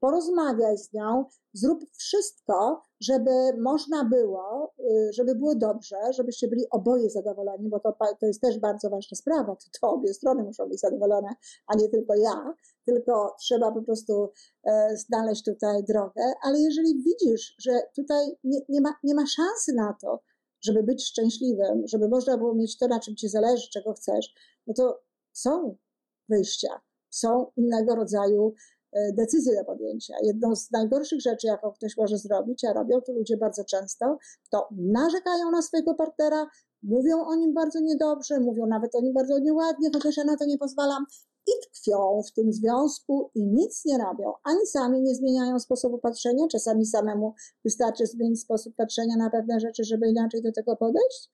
Porozmawiaj z nią, zrób wszystko, żeby można było, y, żeby było dobrze, żebyście byli oboje zadowoleni, bo to, to jest też bardzo ważna sprawa, to, to obie strony muszą być zadowolone, a nie tylko ja, tylko trzeba po prostu e, znaleźć tutaj drogę, ale jeżeli widzisz, że tutaj nie, nie, ma, nie ma szansy na to, żeby być szczęśliwym, żeby można było mieć to, na czym ci zależy, czego chcesz, no to są wyjścia, są innego rodzaju e, decyzje do podjęcia. Jedną z najgorszych rzeczy, jaką ktoś może zrobić, a robią to ludzie bardzo często, to narzekają na swojego partnera, mówią o nim bardzo niedobrze, mówią nawet o nim bardzo nieładnie, chociaż ja na to nie pozwalam i tkwią w tym związku i nic nie robią. Ani sami nie zmieniają sposobu patrzenia, czasami samemu wystarczy zmienić sposób patrzenia na pewne rzeczy, żeby inaczej do tego podejść,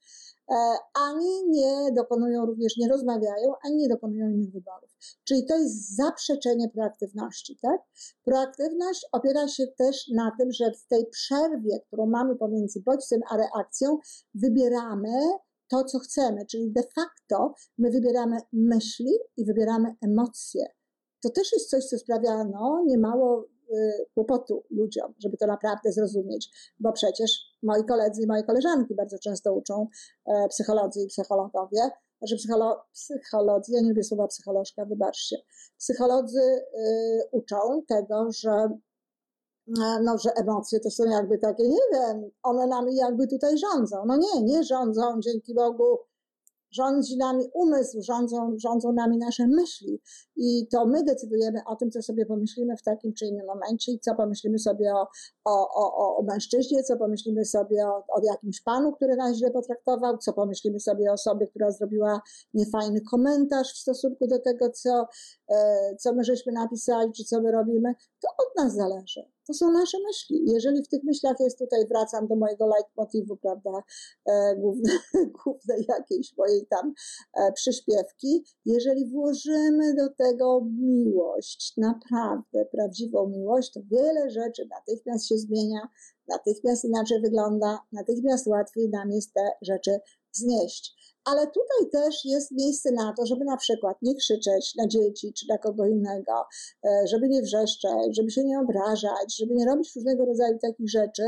ani nie dokonują, również nie rozmawiają, ani nie dokonują innych wyborów. Czyli to jest zaprzeczenie proaktywności, tak? Proaktywność opiera się też na tym, że w tej przerwie, którą mamy pomiędzy bodźcem a reakcją, wybieramy to, co chcemy, czyli de facto my wybieramy myśli i wybieramy emocje. To też jest coś, co sprawia no, niemało y, kłopotu ludziom, żeby to naprawdę zrozumieć, bo przecież moi koledzy i moje koleżanki bardzo często uczą e, psycholodzy i psychologowie, że psycholo, psycholodzy, ja nie lubię słowa psycholożka, wybaczcie, psycholodzy y, uczą tego, że no, że emocje to są jakby takie, nie wiem, one nami jakby tutaj rządzą. No nie, nie rządzą, dzięki Bogu rządzi nami umysł, rządzą, rządzą nami nasze myśli i to my decydujemy o tym, co sobie pomyślimy w takim czy innym momencie i co pomyślimy sobie o, o, o, o mężczyźnie, co pomyślimy sobie o, o jakimś panu, który nas źle potraktował, co pomyślimy sobie o osobie, która zrobiła niefajny komentarz w stosunku do tego, co, e, co my żeśmy napisali, czy co my robimy, to od nas zależy. To są nasze myśli. Jeżeli w tych myślach jest tutaj, wracam do mojego leitmotivu, prawda, e, głównej, jakiejś mojej tam e, przyśpiewki, jeżeli włożymy do tego miłość, naprawdę prawdziwą miłość, to wiele rzeczy natychmiast się zmienia, natychmiast inaczej wygląda, natychmiast łatwiej nam jest te rzeczy znieść. Ale tutaj też jest miejsce na to, żeby na przykład nie krzyczeć na dzieci czy na kogo innego, e, żeby nie wrzeszczeć, żeby się nie obrażać, żeby nie robić różnego rodzaju takich rzeczy,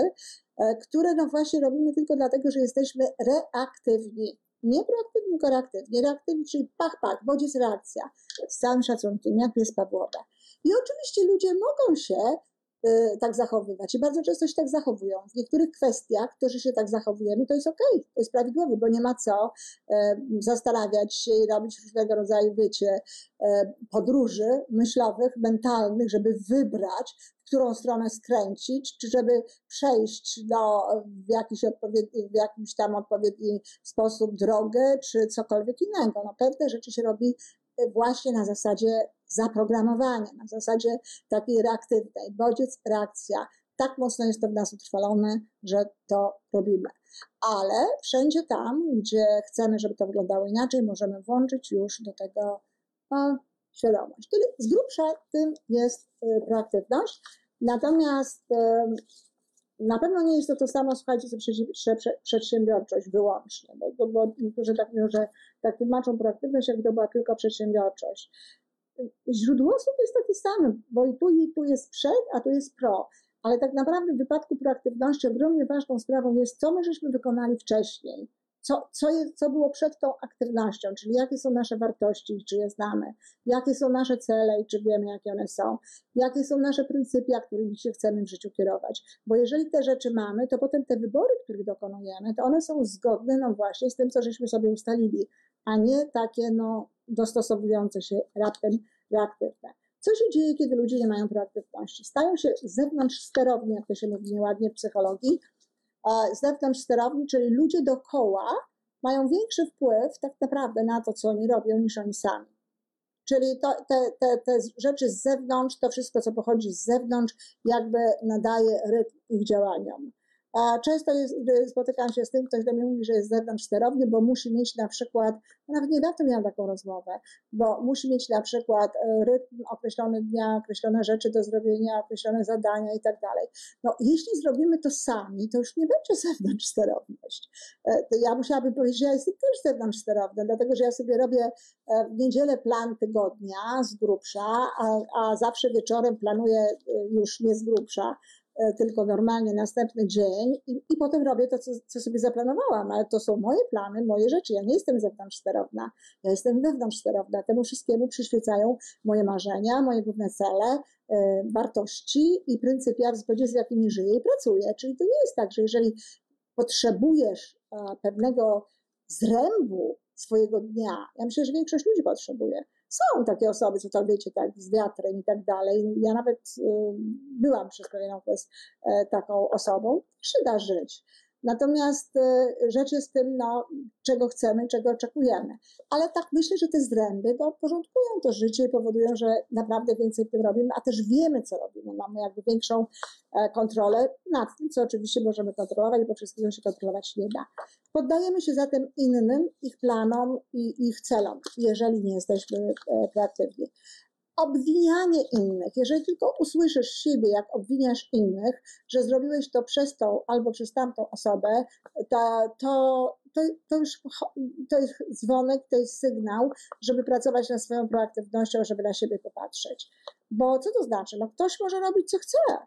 e, które no właśnie robimy tylko dlatego, że jesteśmy reaktywni. Nie proaktywni, tylko reaktywni. Reaktywni, czyli pach, pach, bodziec reakcja. Z całym szacunkiem, jak pies Pawłowa. I oczywiście ludzie mogą się tak zachowywać. I bardzo często się tak zachowują. W niektórych kwestiach, którzy się tak zachowujemy, to jest okej, okay, to jest prawidłowe, bo nie ma co e, zastanawiać się i robić różnego rodzaju, wiecie, e, podróży myślowych, mentalnych, żeby wybrać, w którą stronę skręcić, czy żeby przejść do, w, jakiś w jakimś tam odpowiedni sposób drogę, czy cokolwiek innego. No, pewne rzeczy się robi właśnie na zasadzie zaprogramowania, na zasadzie takiej reaktywnej. Bodziec, reakcja. Tak mocno jest to w nas utrwalone, że to robimy. Ale wszędzie tam, gdzie chcemy, żeby to wyglądało inaczej, możemy włączyć już do tego o, świadomość. Czyli z grubsza tym jest y, proaktywność. Natomiast na pewno nie jest to to samo, słuchajcie, co przedsiębiorczość wyłącznie, bo, bo niektórzy tak mówią, że tak tłumaczą proaktywność, jakby to była tylko przedsiębiorczość. Źródło słów jest takie same, bo i tu, i tu jest przed, a tu jest pro. Ale tak naprawdę w wypadku proaktywności ogromnie ważną sprawą jest, co my żeśmy wykonali wcześniej co, co, jest, co było przed tą aktywnością, czyli jakie są nasze wartości, czy je znamy, jakie są nasze cele i czy wiemy, jakie one są, jakie są nasze pryncypia, którymi się chcemy w życiu kierować. Bo jeżeli te rzeczy mamy, to potem te wybory, których dokonujemy, to one są zgodne no właśnie z tym, co żeśmy sobie ustalili, a nie takie no, dostosowujące się raptem reaktywne. Co się dzieje, kiedy ludzie nie mają proaktywności? Stają się zewnątrz sterowni, jak to się mówi nieładnie w psychologii, zewnątrz sterowni, czyli ludzie dookoła mają większy wpływ tak naprawdę na to, co oni robią, niż oni sami. Czyli to, te, te, te rzeczy z zewnątrz, to wszystko, co pochodzi z zewnątrz, jakby nadaje rytm ich działaniom. Często jest, spotykam się z tym, ktoś do mnie mówi, że jest zewnątrz sterowny, bo musi mieć na przykład, nawet niedawno miałam taką rozmowę, bo musi mieć na przykład e, rytm określony dnia, określone rzeczy do zrobienia, określone zadania i tak dalej. No jeśli zrobimy to sami, to już nie będzie zewnątrz sterowność. E, ja musiałabym powiedzieć, że ja jestem też zewnątrz sterowna, dlatego że ja sobie robię e, w niedzielę plan tygodnia z grubsza, a, a zawsze wieczorem planuję już nie z grubsza, tylko normalnie następny dzień i, i potem robię to, co, co, sobie zaplanowałam, ale to są moje plany, moje rzeczy. Ja nie jestem zewnątrz sterowna, ja jestem wewnątrz sterowna. Temu wszystkiemu przyświecają moje marzenia, moje główne cele, e, wartości i pryncypia, w zgodzie z jakimi żyję i pracuję. Czyli to nie jest tak, że jeżeli potrzebujesz e, pewnego zrębu swojego dnia, ja myślę, że większość ludzi potrzebuje, są takie osoby, co to wiecie, tak, z wiatrem i tak dalej. Ja nawet y, byłam przez pewien okres e, taką osobą. Się żyć. Natomiast y, rzecz jest w tym, no, czego chcemy, czego oczekujemy. Ale tak myślę, że te zręby to porządkują to życie i powodują, że naprawdę więcej tym robimy, a też wiemy, co robimy. Mamy jakby większą e, kontrolę nad tym, co oczywiście możemy kontrolować, bo wszystkiego się kontrolować nie da. Poddajemy się zatem innym, ich planom i ich celom, jeżeli nie jesteśmy e, proaktywni obwinianie innych. Jeżeli tylko usłyszysz siebie, jak obwiniasz innych, że zrobiłeś to przez tą albo przez tamtą osobę, to, to, to, już to jest dzwonek, to jest sygnał, żeby pracować nad swoją proaktywnością, żeby na siebie popatrzeć. Bo co to znaczy? No ktoś może robić, co chce.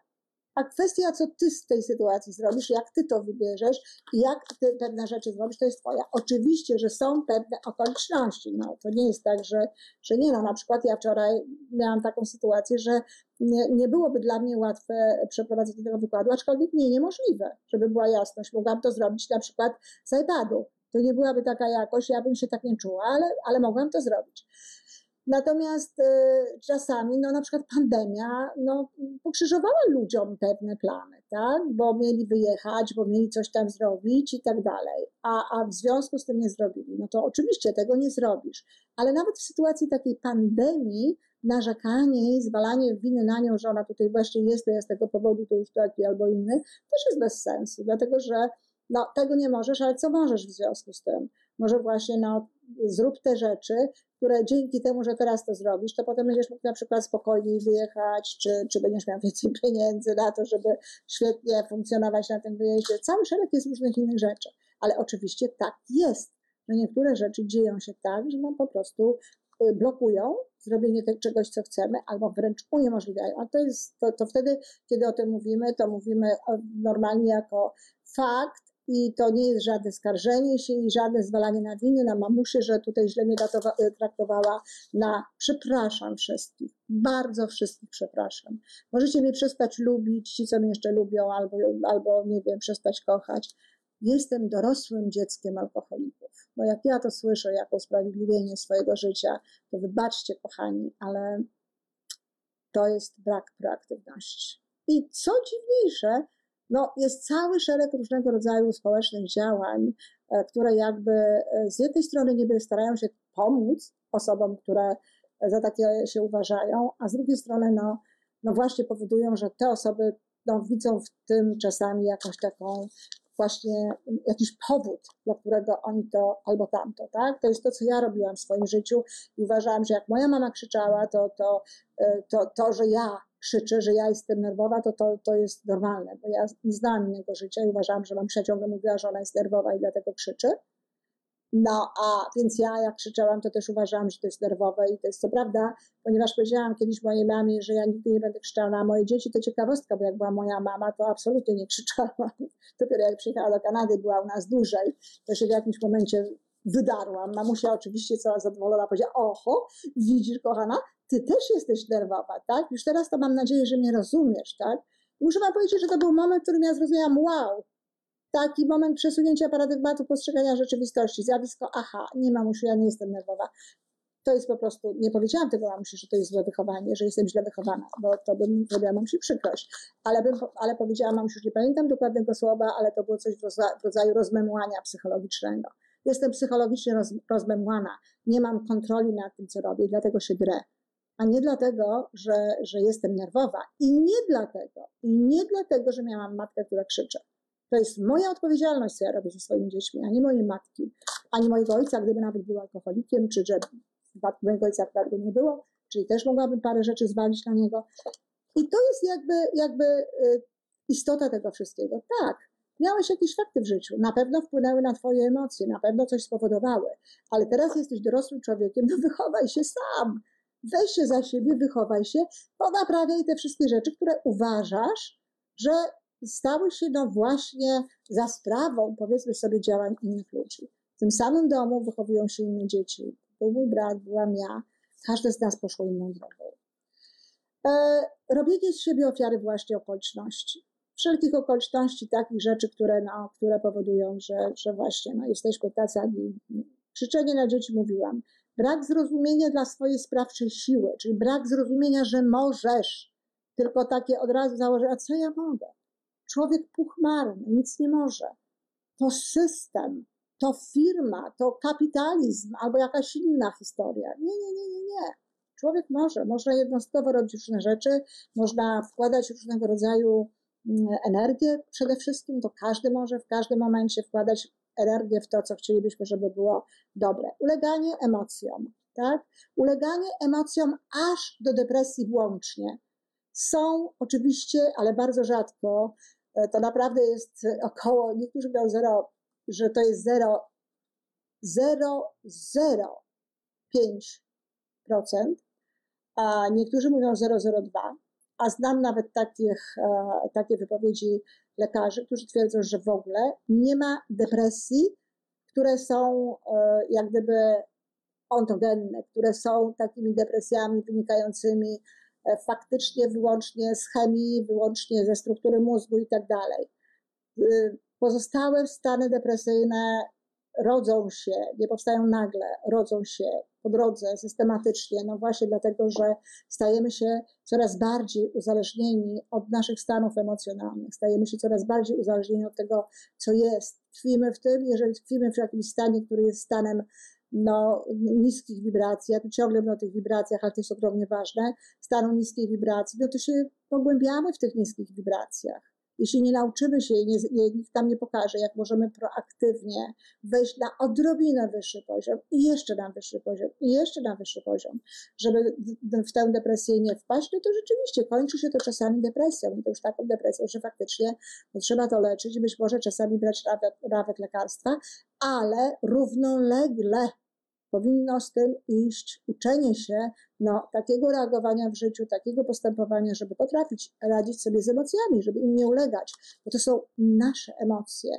A kwestia, co ty z tej sytuacji zrobisz, jak ty to wybierzesz i jak ty pewne rzeczy zrobisz, to jest twoja. Oczywiście, że są pewne okoliczności. No, to nie jest tak, że, że nie. No, na przykład ja wczoraj miałam taką sytuację, że nie, nie byłoby dla mnie łatwe przeprowadzenie tego wykładu, aczkolwiek nie niemożliwe, żeby była jasność. Mogłam to zrobić na przykład z iPadu. To nie byłaby taka jakość, ja bym się tak nie czuła, ale, ale mogłam to zrobić. Natomiast y, czasami, no na przykład pandemia, no pokrzyżowała ludziom pewne plany, tak? Bo mieli wyjechać, bo mieli coś tam zrobić i tak dalej. A, a w związku z tym nie zrobili. No to oczywiście tego nie zrobisz. Ale nawet w sytuacji takiej pandemii, narzekanie i zwalanie winy na nią, że ona tutaj właśnie jest, to ja z tego powodu to już taki albo inny, też jest bez sensu, dlatego że no, tego nie możesz, ale co możesz w związku z tym? Może właśnie no, zrób te rzeczy, które dzięki temu, że teraz to zrobisz, to potem będziesz mógł na przykład spokojniej wyjechać, czy, czy będziesz miał więcej pieniędzy na to, żeby świetnie funkcjonować na tym wyjeździe. Cały szereg jest różnych innych rzeczy. Ale oczywiście tak jest, że niektóre rzeczy dzieją się tak, że nam po prostu y, blokują zrobienie tego czegoś, co chcemy, albo wręcz uniemożliwiają. A to jest, to, to wtedy, kiedy o tym mówimy, to mówimy normalnie jako fakt, i to nie jest żadne skarżenie się i żadne zwalanie na winy na mamusię, że tutaj źle mnie e, traktowała. Na przepraszam wszystkich, bardzo wszystkich przepraszam. Możecie mnie przestać lubić, ci co mnie jeszcze lubią, albo, albo nie wiem, przestać kochać. Jestem dorosłym dzieckiem alkoholików. Bo jak ja to słyszę jako usprawiedliwienie swojego życia, to wybaczcie, kochani, ale to jest brak proaktywności. I co dziwniejsze, no, jest cały szereg różnego rodzaju społecznych działań, e, które jakby e, z jednej strony niby starają się pomóc osobom, które za takie się uważają, a z drugiej strony no, no właśnie powodują, że te osoby no, widzą w tym czasami jakąś taką właśnie jakiś powód, dla którego oni to albo tamto, tak? To jest to, co ja robiłam w swoim życiu i uważałam, że jak moja mama krzyczała, to to, e, to, to że ja krzyczę, że ja jestem nerwowa, to, to to jest normalne, bo ja nie znałam innego życia i uważałam, że mam ciągle mówiła, że ona jest nerwowa i dlatego krzyczy. No, a więc ja jak krzyczałam, to też uważałam, że to jest nerwowe i to jest co prawda, ponieważ powiedziałam kiedyś mojej mamie, że ja nigdy nie będę krzyczała na moje dzieci, to ciekawostka, bo jak była moja mama, to absolutnie nie krzyczałam. Dopiero jak przyjechała do Kanady, była u nas dłużej, to się w jakimś momencie wydarłam. Mamusia oczywiście cała zadowolona powiedziała, oho, widzisz kochana, ty też jesteś nerwowa, tak? Już teraz to mam nadzieję, że mnie rozumiesz, tak? muszę wam powiedzieć, że to był moment, w którym ja zrozumiałam, wow, taki moment przesunięcia paradygmatu postrzegania rzeczywistości, zjawisko, aha, nie mamusiu, ja nie jestem nerwowa. To jest po prostu, nie powiedziałam tego mamusi, że to jest złe wychowanie, że jestem źle wychowana, bo to bym zrobiła mamusi przykrość. Ale, bym, ale powiedziałam mamusi, już nie pamiętam dokładnego słowa, ale to było coś w rodzaju rozmemłania psychologicznego. Jestem psychologicznie roz, rozmemłana, nie mam kontroli nad tym, co robię, dlatego się drę. A nie dlatego, że, że jestem nerwowa. I nie dlatego, i nie dlatego, że miałam matkę, która krzyczy. To jest moja odpowiedzialność, co ja robię ze swoimi dziećmi, a nie mojej matki, ani mojego ojca, gdyby nawet był alkoholikiem, czy że mojego ojca akurat nie było, czyli też mogłabym parę rzeczy zwalić na niego. I to jest jakby, jakby y, istota tego wszystkiego. Tak, miałeś jakieś fakty w życiu, na pewno wpłynęły na twoje emocje, na pewno coś spowodowały, ale teraz jesteś dorosłym człowiekiem, no wychowaj się sam, weź się za siebie, wychowaj się, ponaprawiaj te wszystkie rzeczy, które uważasz, że stały się no właśnie za sprawą, powiedzmy sobie, działań innych ludzi. W tym samym domu wychowują się inne dzieci. Był mój brat, byłam ja. Każde z nas poszło inną drogą. E, robienie z siebie ofiary właśnie okoliczności. Wszelkich okoliczności, takich rzeczy, które, no, które powodują, że, że właśnie no, jesteśmy tacy, krzyczenie na dzieci mówiłam. Brak zrozumienia dla swojej sprawczej siły, czyli brak zrozumienia, że możesz, tylko takie od razu założenie, a co ja mogę? człowiek puchmarny, nic nie może. To system, to firma, to kapitalizm albo jakaś inna historia. Nie, nie, nie, nie, nie. Człowiek może, można jednostkowo robić różne rzeczy, można wkładać różnego rodzaju mm, energię przede wszystkim, to każdy może w każdym momencie wkładać energię w to, co chcielibyśmy, żeby było dobre. Uleganie emocjom, tak? Uleganie emocjom aż do depresji włącznie. Są oczywiście, ale bardzo rzadko, E, to naprawdę jest około, niektórzy mówią 0, że to jest 0, 0,05%, a niektórzy mówią 0,02%, a znam nawet takich, e, takie wypowiedzi lekarzy, którzy twierdzą, że w ogóle nie ma depresji, które są e, jak gdyby ontogenne, które są takimi depresjami wynikającymi E, faktycznie wyłącznie z chemii, wyłącznie ze struktury mózgu i tak dalej. Y, pozostałe stany depresyjne rodzą się, nie powstają nagle, rodzą się po drodze systematycznie, no właśnie dlatego, że stajemy się coraz bardziej uzależnieni od naszych stanów emocjonalnych, stajemy się coraz bardziej uzależnieni od tego, co jest. Tkwimy w tym, jeżeli tkwimy w jakimś stanie, który jest stanem no, niskich wibracji, ja tu ciągle mówię o tych wibracjach, ale to jest ogromnie ważne, stanu niskiej wibracji, no to się pogłębiamy w tych niskich wibracjach. Jeśli nie nauczymy się, nie, nikt nam nie pokaże, jak możemy proaktywnie wejść na odrobinę wyższy poziom i jeszcze na wyższy poziom i jeszcze na wyższy poziom, żeby w tę depresję nie wpaść, no to rzeczywiście kończy się to czasami depresją i to już taką depresją, że faktycznie no, trzeba to leczyć, być może czasami brać nawet, nawet lekarstwa, ale równolegle powinno z tym iść uczenie się no, takiego reagowania w życiu, takiego postępowania, żeby potrafić radzić sobie z emocjami, żeby im nie ulegać, bo to są nasze emocje.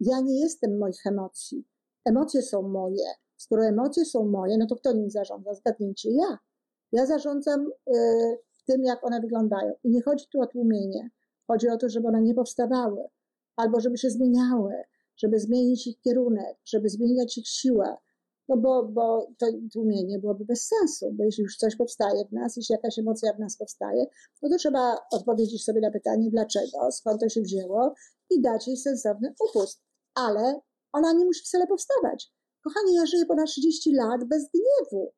ja nie jestem moich emocji. Emocje są moje. Skoro emocje są moje, no to kto nimi zarządza? Zgadnijcie, ja. Ja zarządzam y, tym, jak one wyglądają. I nie chodzi tu o tłumienie. Chodzi o to, żeby one nie powstawały, albo żeby się zmieniały, żeby zmienić ich kierunek, żeby zmieniać ich siłę. No bo, bo to tłumienie byłoby bez sensu, bo jeśli już coś powstaje w nas, jeśli jakaś emocja w nas powstaje, no to trzeba odpowiedzieć sobie na pytanie, dlaczego, skąd to się wzięło i dać jej sensowny upust. Ale ona nie musi wcale powstawać. Kochani, ja żyję ponad 30 lat bez gniewu.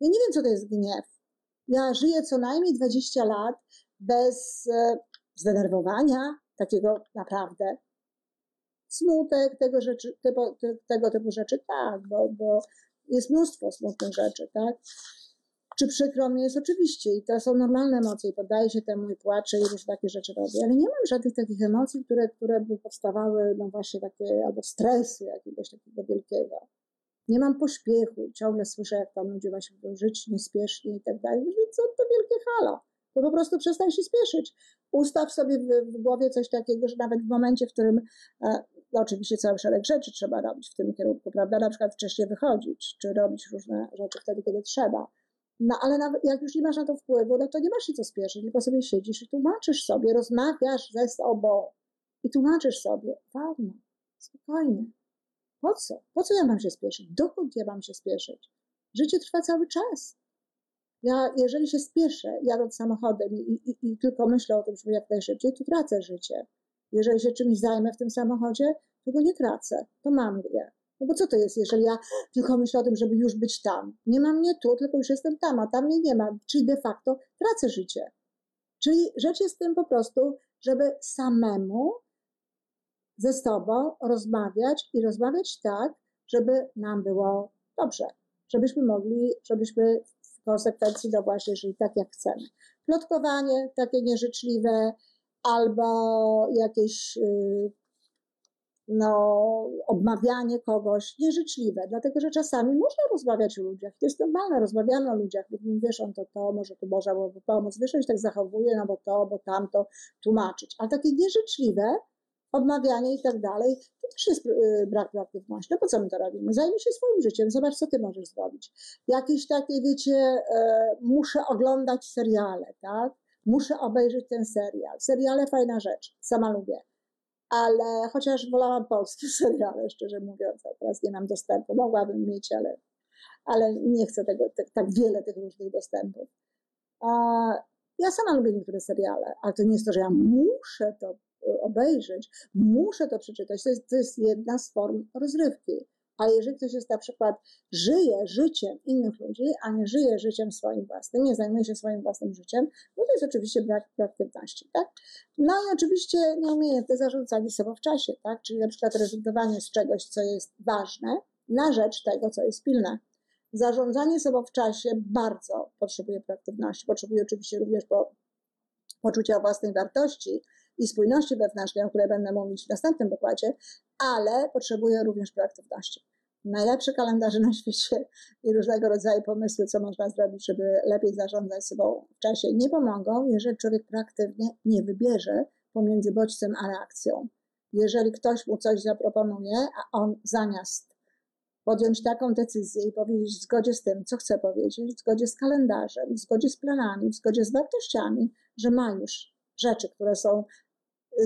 Ja nie wiem, co to jest gniew. Ja żyję co najmniej 20 lat bez e, zdenerwowania, takiego naprawdę. Smutek, tego, rzeczy, tego, tego typu rzeczy, tak, bo, bo jest mnóstwo smutnych rzeczy, tak. Czy przykro mi jest? Oczywiście i to są normalne emocje i poddaję się temu i płaczę i różne takie rzeczy robię, ale nie mam żadnych takich emocji, które, które by powstawały, no właśnie takie, albo stresu jakiegoś takiego wielkiego. Nie mam pośpiechu, ciągle słyszę, jak tam ludzie właśnie mówią, żyć niespiesznie i tak dalej. Mówię, co to wielkie halo. To po prostu przestań się spieszyć. Ustaw sobie w, w głowie coś takiego, że nawet w momencie, w którym e, no oczywiście cały szereg rzeczy trzeba robić w tym kierunku, prawda? Na przykład wcześniej wychodzić, czy robić różne rzeczy wtedy, kiedy trzeba. No ale nawet jak już nie masz na to wpływu, no to nie masz się co spieszyć, tylko sobie siedzisz i tłumaczysz sobie, rozmawiasz ze sobą i tłumaczysz sobie, wolno, spokojnie, po co? Po co ja mam się spieszyć? Dokąd ja mam się spieszyć? Życie trwa cały czas. Ja, jeżeli się spieszę, jadąc samochodem i, i, i tylko myślę o tym, żeby jak najszybciej, to tracę życie. Jeżeli się czymś zajmę w tym samochodzie, to go nie tracę, to mam je. No bo co to jest, jeżeli ja tylko myślę o tym, żeby już być tam? Nie mam mnie tu, tylko już jestem tam, a tam mnie nie ma, czyli de facto tracę życie. Czyli rzecz jest w tym po prostu, żeby samemu ze sobą rozmawiać i rozmawiać tak, żeby nam było dobrze, żebyśmy mogli, żebyśmy w konsekwencji, no właśnie, żyli tak, jak chcemy. Plotkowanie takie nieżyczliwe albo jakieś y, no, obmawianie kogoś nieżyczliwe, dlatego że czasami można rozmawiać o ludziach. To jest normalne, rozmawiamy o ludziach, mówimy, wiesz, on to to, może tu można byłoby pomóc, wiesz, on się tak zachowuje, no bo to, bo tamto, tłumaczyć. Ale takie nieżyczliwe, odmawianie i tak dalej, to też jest y, brak proaktywności. No po co my to robimy? Zajmij się swoim życiem, zobacz, co ty możesz zrobić. Jakieś takie, wiecie, e, muszę oglądać seriale, tak? Muszę obejrzeć ten serial. Seriale fajna rzecz, sama lubię. Ale chociaż wolałam polskie seriale, szczerze mówiąc, a teraz nie mam dostępu. Mogłabym mieć, ale, ale nie chcę tego, tak, tak wiele tych różnych dostępów. A ja sama lubię niektóre seriale, ale to nie jest to, że ja muszę to obejrzeć, muszę to przeczytać. To jest, to jest jedna z form rozrywki. Ale jeżeli ktoś jest na przykład, żyje życiem innych ludzi, a nie żyje życiem swoim własnym, nie zajmuje się swoim własnym życiem, no to jest oczywiście brak aktywności, tak? No i oczywiście nieumiejętne zarządzanie sobą w czasie, tak? Czyli na przykład rezygnowanie z czegoś, co jest ważne, na rzecz tego, co jest pilne. Zarządzanie sobą w czasie bardzo potrzebuje proaktywności, potrzebuje oczywiście również po, poczucia własnej wartości, i spójności wewnętrznej, o której będę mówić w następnym wykładzie, ale potrzebuje również proaktywności. Najlepsze kalendarze na świecie i różnego rodzaju pomysły, co można zrobić, żeby lepiej zarządzać sobą w czasie, nie pomogą, jeżeli człowiek proaktywnie nie wybierze pomiędzy bodźcem a reakcją. Jeżeli ktoś mu coś zaproponuje, a on zamiast podjąć taką decyzję i powiedzieć w zgodzie z tym, co chce powiedzieć, w zgodzie z kalendarzem, w zgodzie z planami, w zgodzie z wartościami, że ma już rzeczy, które są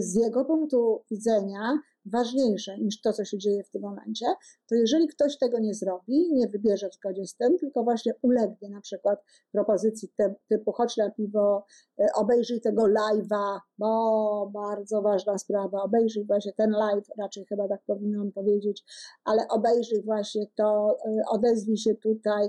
z jego punktu widzenia ważniejsze niż to, co się dzieje w tym momencie, to jeżeli ktoś tego nie zrobi, nie wybierze w zgodzie z tym, tylko właśnie ulegnie na przykład propozycji typu chodź na piwo, e, obejrzyj tego live'a, bo bardzo ważna sprawa, obejrzyj właśnie ten live, raczej chyba tak powinnam powiedzieć, ale obejrzyj właśnie to, e, odezwij się tutaj,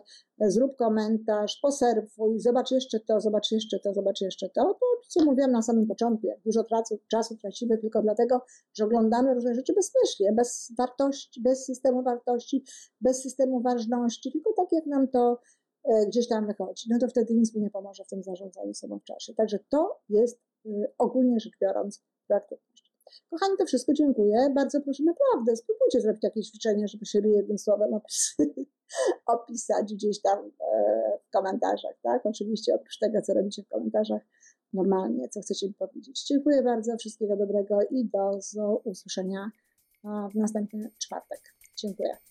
zrób komentarz, poserwuj, zobacz jeszcze to, zobacz jeszcze to, zobacz jeszcze to, to co mówiłam na samym początku, jak dużo czasu, tracimy tylko dlatego, że oglądamy różne rzeczy bezmyślnie, bez wartości, bez systemu wartości, bez systemu ważności, tylko tak jak nam to e, gdzieś tam wychodzi, no to wtedy nic mi nie pomoże w tym zarządzaniu sobą w czasie. Także to jest e, ogólnie rzecz biorąc praktyczność. Kochani, to wszystko dziękuję. Bardzo proszę, naprawdę, spróbujcie zrobić jakieś ćwiczenie, żeby siebie jednym słowem opis, opisać gdzieś tam e, w komentarzach, tak? Oczywiście oprócz tego, co robicie w komentarzach, normalnie, co chcecie mi powiedzieć. Dziękuję bardzo, wszystkiego dobrego i do, usłyszenia w następny czwartek. Dziękuję.